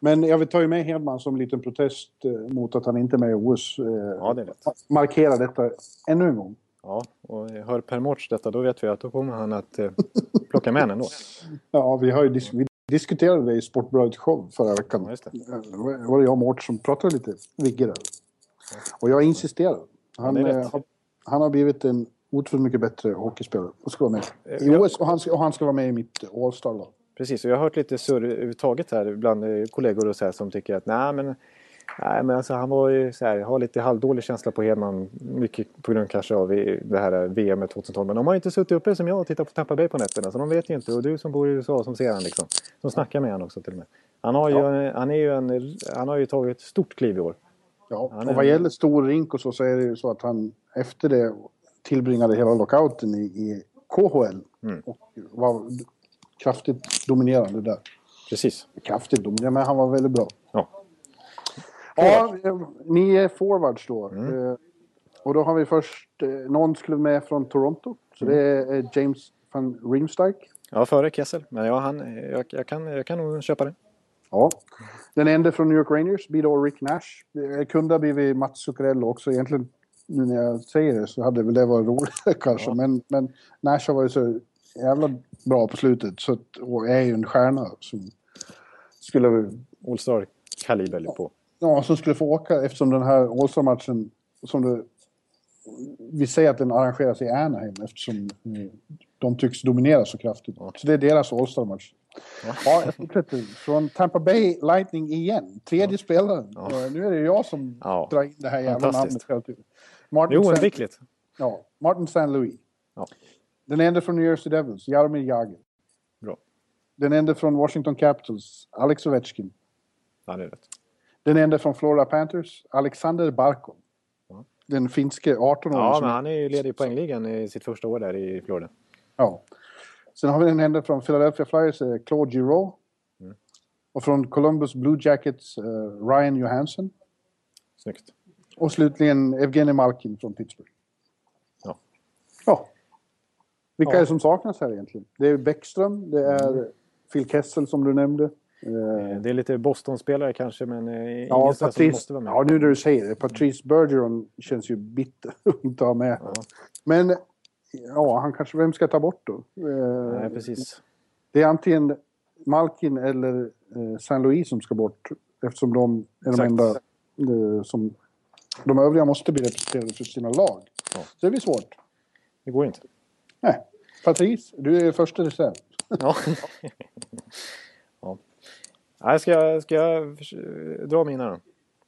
Men jag vill ta med Hedman som en liten protest eh, mot att han inte är med i OS. Eh, Ja, det är rätt. Markera detta ännu en gång. Ja, och hör Per Mårts detta då vet vi att då kommer han att plocka med en ändå. Ja, vi, har ju dis- vi diskuterade det i Sportbladet show förra veckan. Ja, just det. Eh, var det jag och Mårts som pratade lite Vigge där. Och jag insisterar. Han, Ja, det eh, har, han har blivit en otroligt mycket bättre hockeyspelare och ska vara med i Ja. OS. Och han, ska, och han ska vara med i mitt All-Star-lag. Precis, och jag har hört lite surr överhuvudtaget här bland eh, kollegor och så här, som tycker att nej men, nej, men alltså, han var ju så här, har lite halvdålig känsla på Hedman. Mycket på grund kanske av det här VM 2012. Men de har ju inte suttit uppe som jag och tittat på Tampa Bay på nätterna. Så de vet ju inte. Och du som bor i USA som ser han liksom. Som snackar med han också till och med. Han har ju, en, han är ju en, han har ju tagit ett stort kliv i år. Ja, Han och vad gäller stor rink och så, så är det ju så att han efter det tillbringade hela lockouten i, i KHL. Mm. Och var kraftigt dominerande där. Precis. Kraftigt dominerande, men han var väldigt bra. Ja. Eh, ni är forwards då. Mm. Eh, Och då har vi först, eh, någon skulle med från Toronto. Så Mm. det är James van Riemsdyk. Ja, före Kessel. Men ja, han, jag, jag, kan, jag kan nog köpa det. Ja. Den enda från New York Rangers blir då Rick Nash. Det kunde ha blivit Mats Zuccarello också. Egentligen, nu när jag säger det så hade väl det varit roligt kanske. Ja. Men, men Nash har varit så jävla bra på slutet. Så att, och är ju en stjärna som skulle, All-Star kaliber på. Ja, som skulle få åka eftersom den här All-Star-matchen som det, vi säger att den arrangeras i Anaheim eftersom de tycks dominera så kraftigt. Så det är deras All-Star-match. Ja, jag fortsätter. Från Tampa Bay Lightning igen. Tredje spelaren. Ja. Nu är det jag som Ja. drar in det här jävla namnet tiden. Det Martin, är San, oundvikligt. ja, Martin St. Louis. Ja. Den enda från New Jersey Devils, Jaromir Jagr. Bra. Den enda från Washington Capitals, Alex Ovechkin. Ja, det är rätt. Den enda från Florida Panthers, Alexander Barkov. Ja. Den finske 18-åringen. Ja, men han är ju ledig i poängligan i sitt första år där i Florida. Ja. Sen har vi den enda från Philadelphia Flyers, eh, Claude Giroux. Mm. Och från Columbus Blue Jackets, eh, Ryan Johansson. Snyggt. Och slutligen Evgeny Malkin från Pittsburgh. Ja. Ja. Vilka Ja. är det som saknas här egentligen? Det är Bäckström, det är Mm. Phil Kessel som du nämnde. Eh, Eh, Det är lite Boston-spelare kanske, men eh, ingen Ja, som Patrice, måste vara med. ja, nu när du säger det. Patrice Bergeron känns ju bitter att inte ha med. Ja. Men ja, han kanske, vem ska ta bort då? Nej, precis. Det är antingen Malkin eller Saint Louis som ska bort. Eftersom de är Exakt. de enda som... De övriga måste bli representerade för sina lag. Ja. Så det blir svårt. Det går inte. Nej. Patrice, du är första reserv. Ja. Nej, ska, jag, ska jag dra mina då?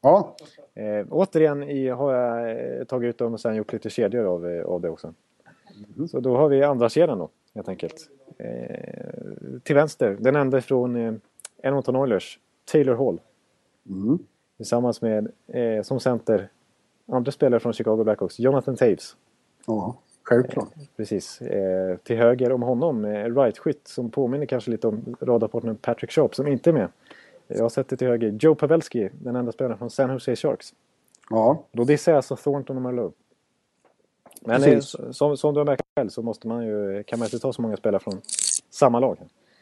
Ja, Eh, återigen i, har jag eh, tagit ut dem och sen gjort lite kedjor av, eh, av det också. Så då har vi andra kedjan då, helt enkelt. Eh, till vänster, den enda från eh, Edmonton Oilers, Taylor Hall. Mm. Tillsammans med, eh, som center, andra spelare från Chicago Blackhawks, Jonathan Taves. ja självklart. Precis. Eh, till höger om honom, eh, right-skytt som påminner kanske lite om radarpartnern Patrick Sharp som inte är med. Jag det till höger. Joe Pavelski, den enda spelaren från San Jose Sharks. Ja, Då dissar jag alltså Thornton och Marlowe. Men eh, som, som du har märkt själv så måste man ju, kan man inte ta så många spelare från samma lag.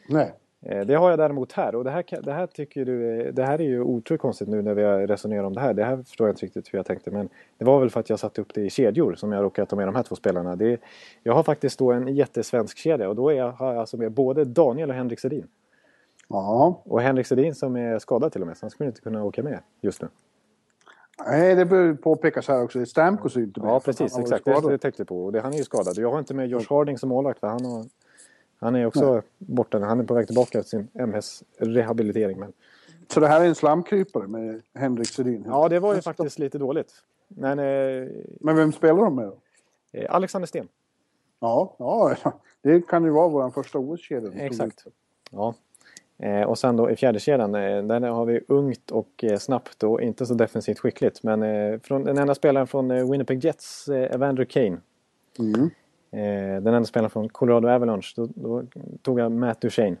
nej. Eh, Det har jag däremot här och det här, det här tycker du, det här är ju otroligt konstigt nu när vi har resonerat om det här. Det här förstår jag inte riktigt hur jag tänkte men det var väl för att jag satte upp det i kedjor som jag råkade ta med de här två spelarna. Det, jag har faktiskt då en jättesvensk kedja och då är jag, har jag alltså med både Daniel och Henrik Sedin. Ja, Och Henrik Sedin som är skadad till och med så han skulle inte kunna åka med just nu. nej, det bör påpekas här också. Stamkos är ju inte med. Ja precis, exakt. Det, det tänkte jag på. Och det, han är ju skadad. Jag har inte med Josh Harding som målvakt för han, har, han är också borta. Han är på väg tillbaka till sin MS-rehabilitering. Men... Så det här är en slamkrypare med Henrik Sedin? Ja, det var ju faktiskt lite dåligt. Men eh, Men vem spelar de med då? eh, Alexander Sten. Ja, ja, det kan ju vara vår första OS-kedja. Exakt. Ja. Eh, och sen då i fjärde kedjan, eh, där har vi ungt och eh, snabbt och inte så defensivt skickligt. Men eh, från, den enda spelaren från eh, Winnipeg Jets, Evander Kane. Mm. Eh, den enda spelaren från Colorado Avalanche, då, då tog jag Matt Duchene.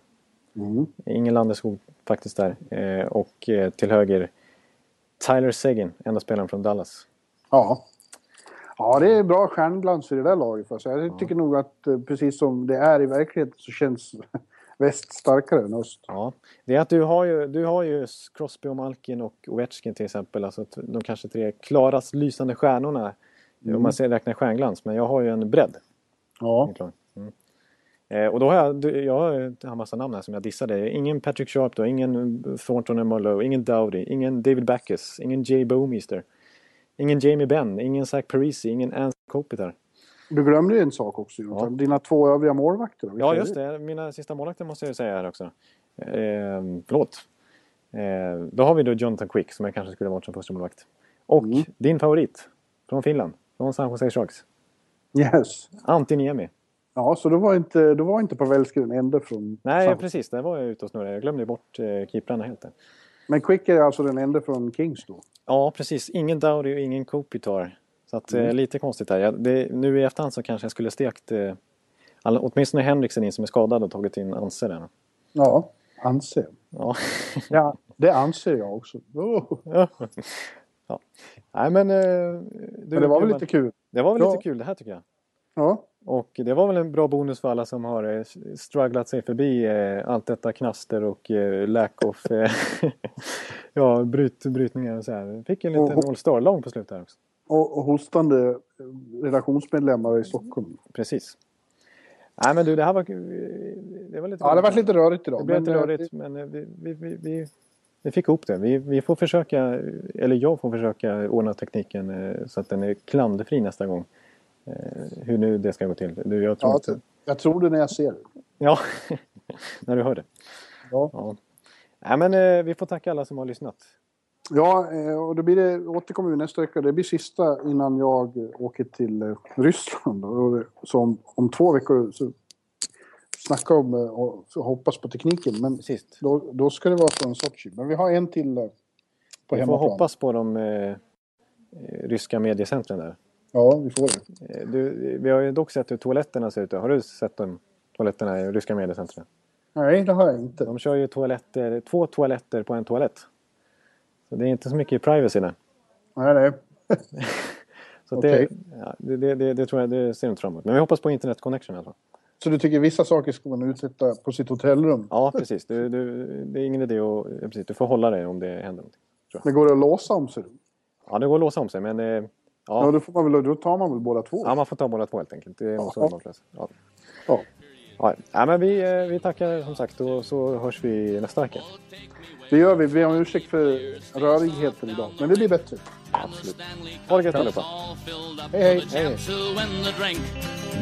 Mm. Ingen Landeskog faktiskt där. Eh, och eh, till höger Tyler Seguin, enda spelaren från Dallas. Ja. Ja, det är bra stjärnglans i det där laget. Sig. Jag tycker nog att precis som det är i verkligheten så känns väst starkare än öst. Ja, det är att du har ju, du har ju Crosby och Malkin och Ovechkin till exempel. Alltså de kanske tre klarast lysande stjärnorna. Om man ser, räknar stjärnglans. Men jag har ju en bredd. Ja. Mm. Eh, och då har jag, jag har massa namn här som jag dissade. Ingen Patrick Sharp då, ingen Thornton och Marlowe, ingen Dowdy, ingen David Backus, ingen Jay Bowmeister. Ingen Jamie Benn, ingen Zach Parisi, ingen Anse Kopitar. du glömde ju en sak också. Jonathan. Dina två övriga målvakter. Ja, just det. Mina sista målvakter måste jag säga här också. Eh, förlåt. Eh, då har vi då Jonathan Quick som jag kanske skulle ha varit som första målvakt. Och Mm. din favorit från Finland, från San Jose Sharks. Yes. Antti Niemi. Ja, så då var inte, då var inte Pavelski den enda från... Nej, San- precis. Där var jag ute och snurrade. Jag glömde bort eh, keeprarna helt där. Men Quick är alltså den enda från Kings då? Ja, precis. Ingen Dowdy och ingen Kopitar. Så att, Mm. eh, lite konstigt här. Jag, det, nu i efterhand så kanske jag skulle stekt eh, alla, åtminstone Henriksen in som är skadad och tagit in Anse där. Ja, anser. Ja. Ja, det anser jag också. Oh. ja. Nej, men... Eh, du, Men det var väl lite kul? Det var väl Ja. lite kul det här tycker jag. Ja. Och det var väl en bra bonus för alla som har eh, strugglat sig förbi eh, allt detta knaster och lack of ja, bryt, brytningar och så här. Fick en liten All Star-lag på slutet här också. Och, och hostande redaktionsmedlemmar i Stockholm. Precis. Nej men du, det här var, det var lite Ja, det har varit lite rörigt idag. Det blev lite men, rörigt men vi, vi, vi, vi, vi fick ihop det. Vi, vi får försöka, eller jag får försöka ordna tekniken eh, så att den är klanderfri nästa gång. Eh, Hur nu det ska gå till. Du, jag tror Ja, inte... jag tror det när jag ser det. Ja, när du hör det. Ja. Ja. Nej, men eh, vi får tacka alla som har lyssnat. Ja, och då blir det, återkommer vi nästa vecka. Det blir sista innan jag åker till Ryssland. Och så om, om två veckor så snacka om eh, och hoppas på tekniken. Men Precis. då, då ska det vara från Sochi. Men vi har en till eh, på Vi får hemmaplan. hoppas på de eh, eh, ryska mediecentren där. Ja, vi får det. Du, vi har ju dock sett hur toaletterna ser ut. Har du sett de toaletterna i ryska mediecentren? Nej, det har jag inte. De kör ju toaletter, två toaletter på en toalett. Så det är inte så mycket privacy där. Nej, nej. Så Okej. det, ja, det, det, det, tror jag det ser inte fram emot. Men vi hoppas på internet connection i alla fall. Så du tycker vissa saker ska man utsätta på sitt hotellrum? Ja, precis. Du, du, det är ingen idé att... ja, Precis, du får hålla dig om det händer någonting. Men går det att låsa om sig? Ja, det går att låsa om sig, men... eh, Ja, Ja, då, får man väl, då tar man väl båda två? ja man får ta båda två helt enkelt. Det Ja. de flesta. Ja. Ja. Ja, ja, men vi, eh, vi tackar som sagt och så hörs vi nästa vecka. Det gör vi. Vi ber om ursäkt för rörigheten idag. Men det blir bättre. Absolut. Ha det gött allihopa. Hej, hej. Hej. To win the drink.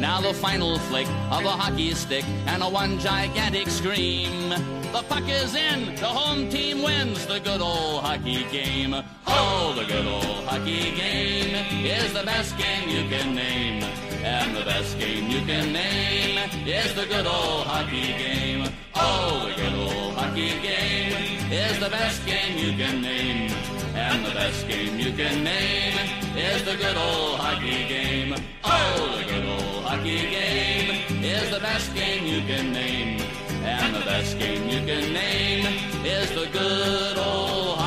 Now the final flick of a hockey stick and a one gigantic scream. The puck is in. The home team wins the good old hockey game. Oh, the good old hockey game is the best game you can name. And the best game you can name is the good old hockey game. Oh, the good old hockey game is the best game you can name. And the best game you can name is the good old hockey game. Oh, the good old hockey game is the best game you can name. And the best game you can name is the good old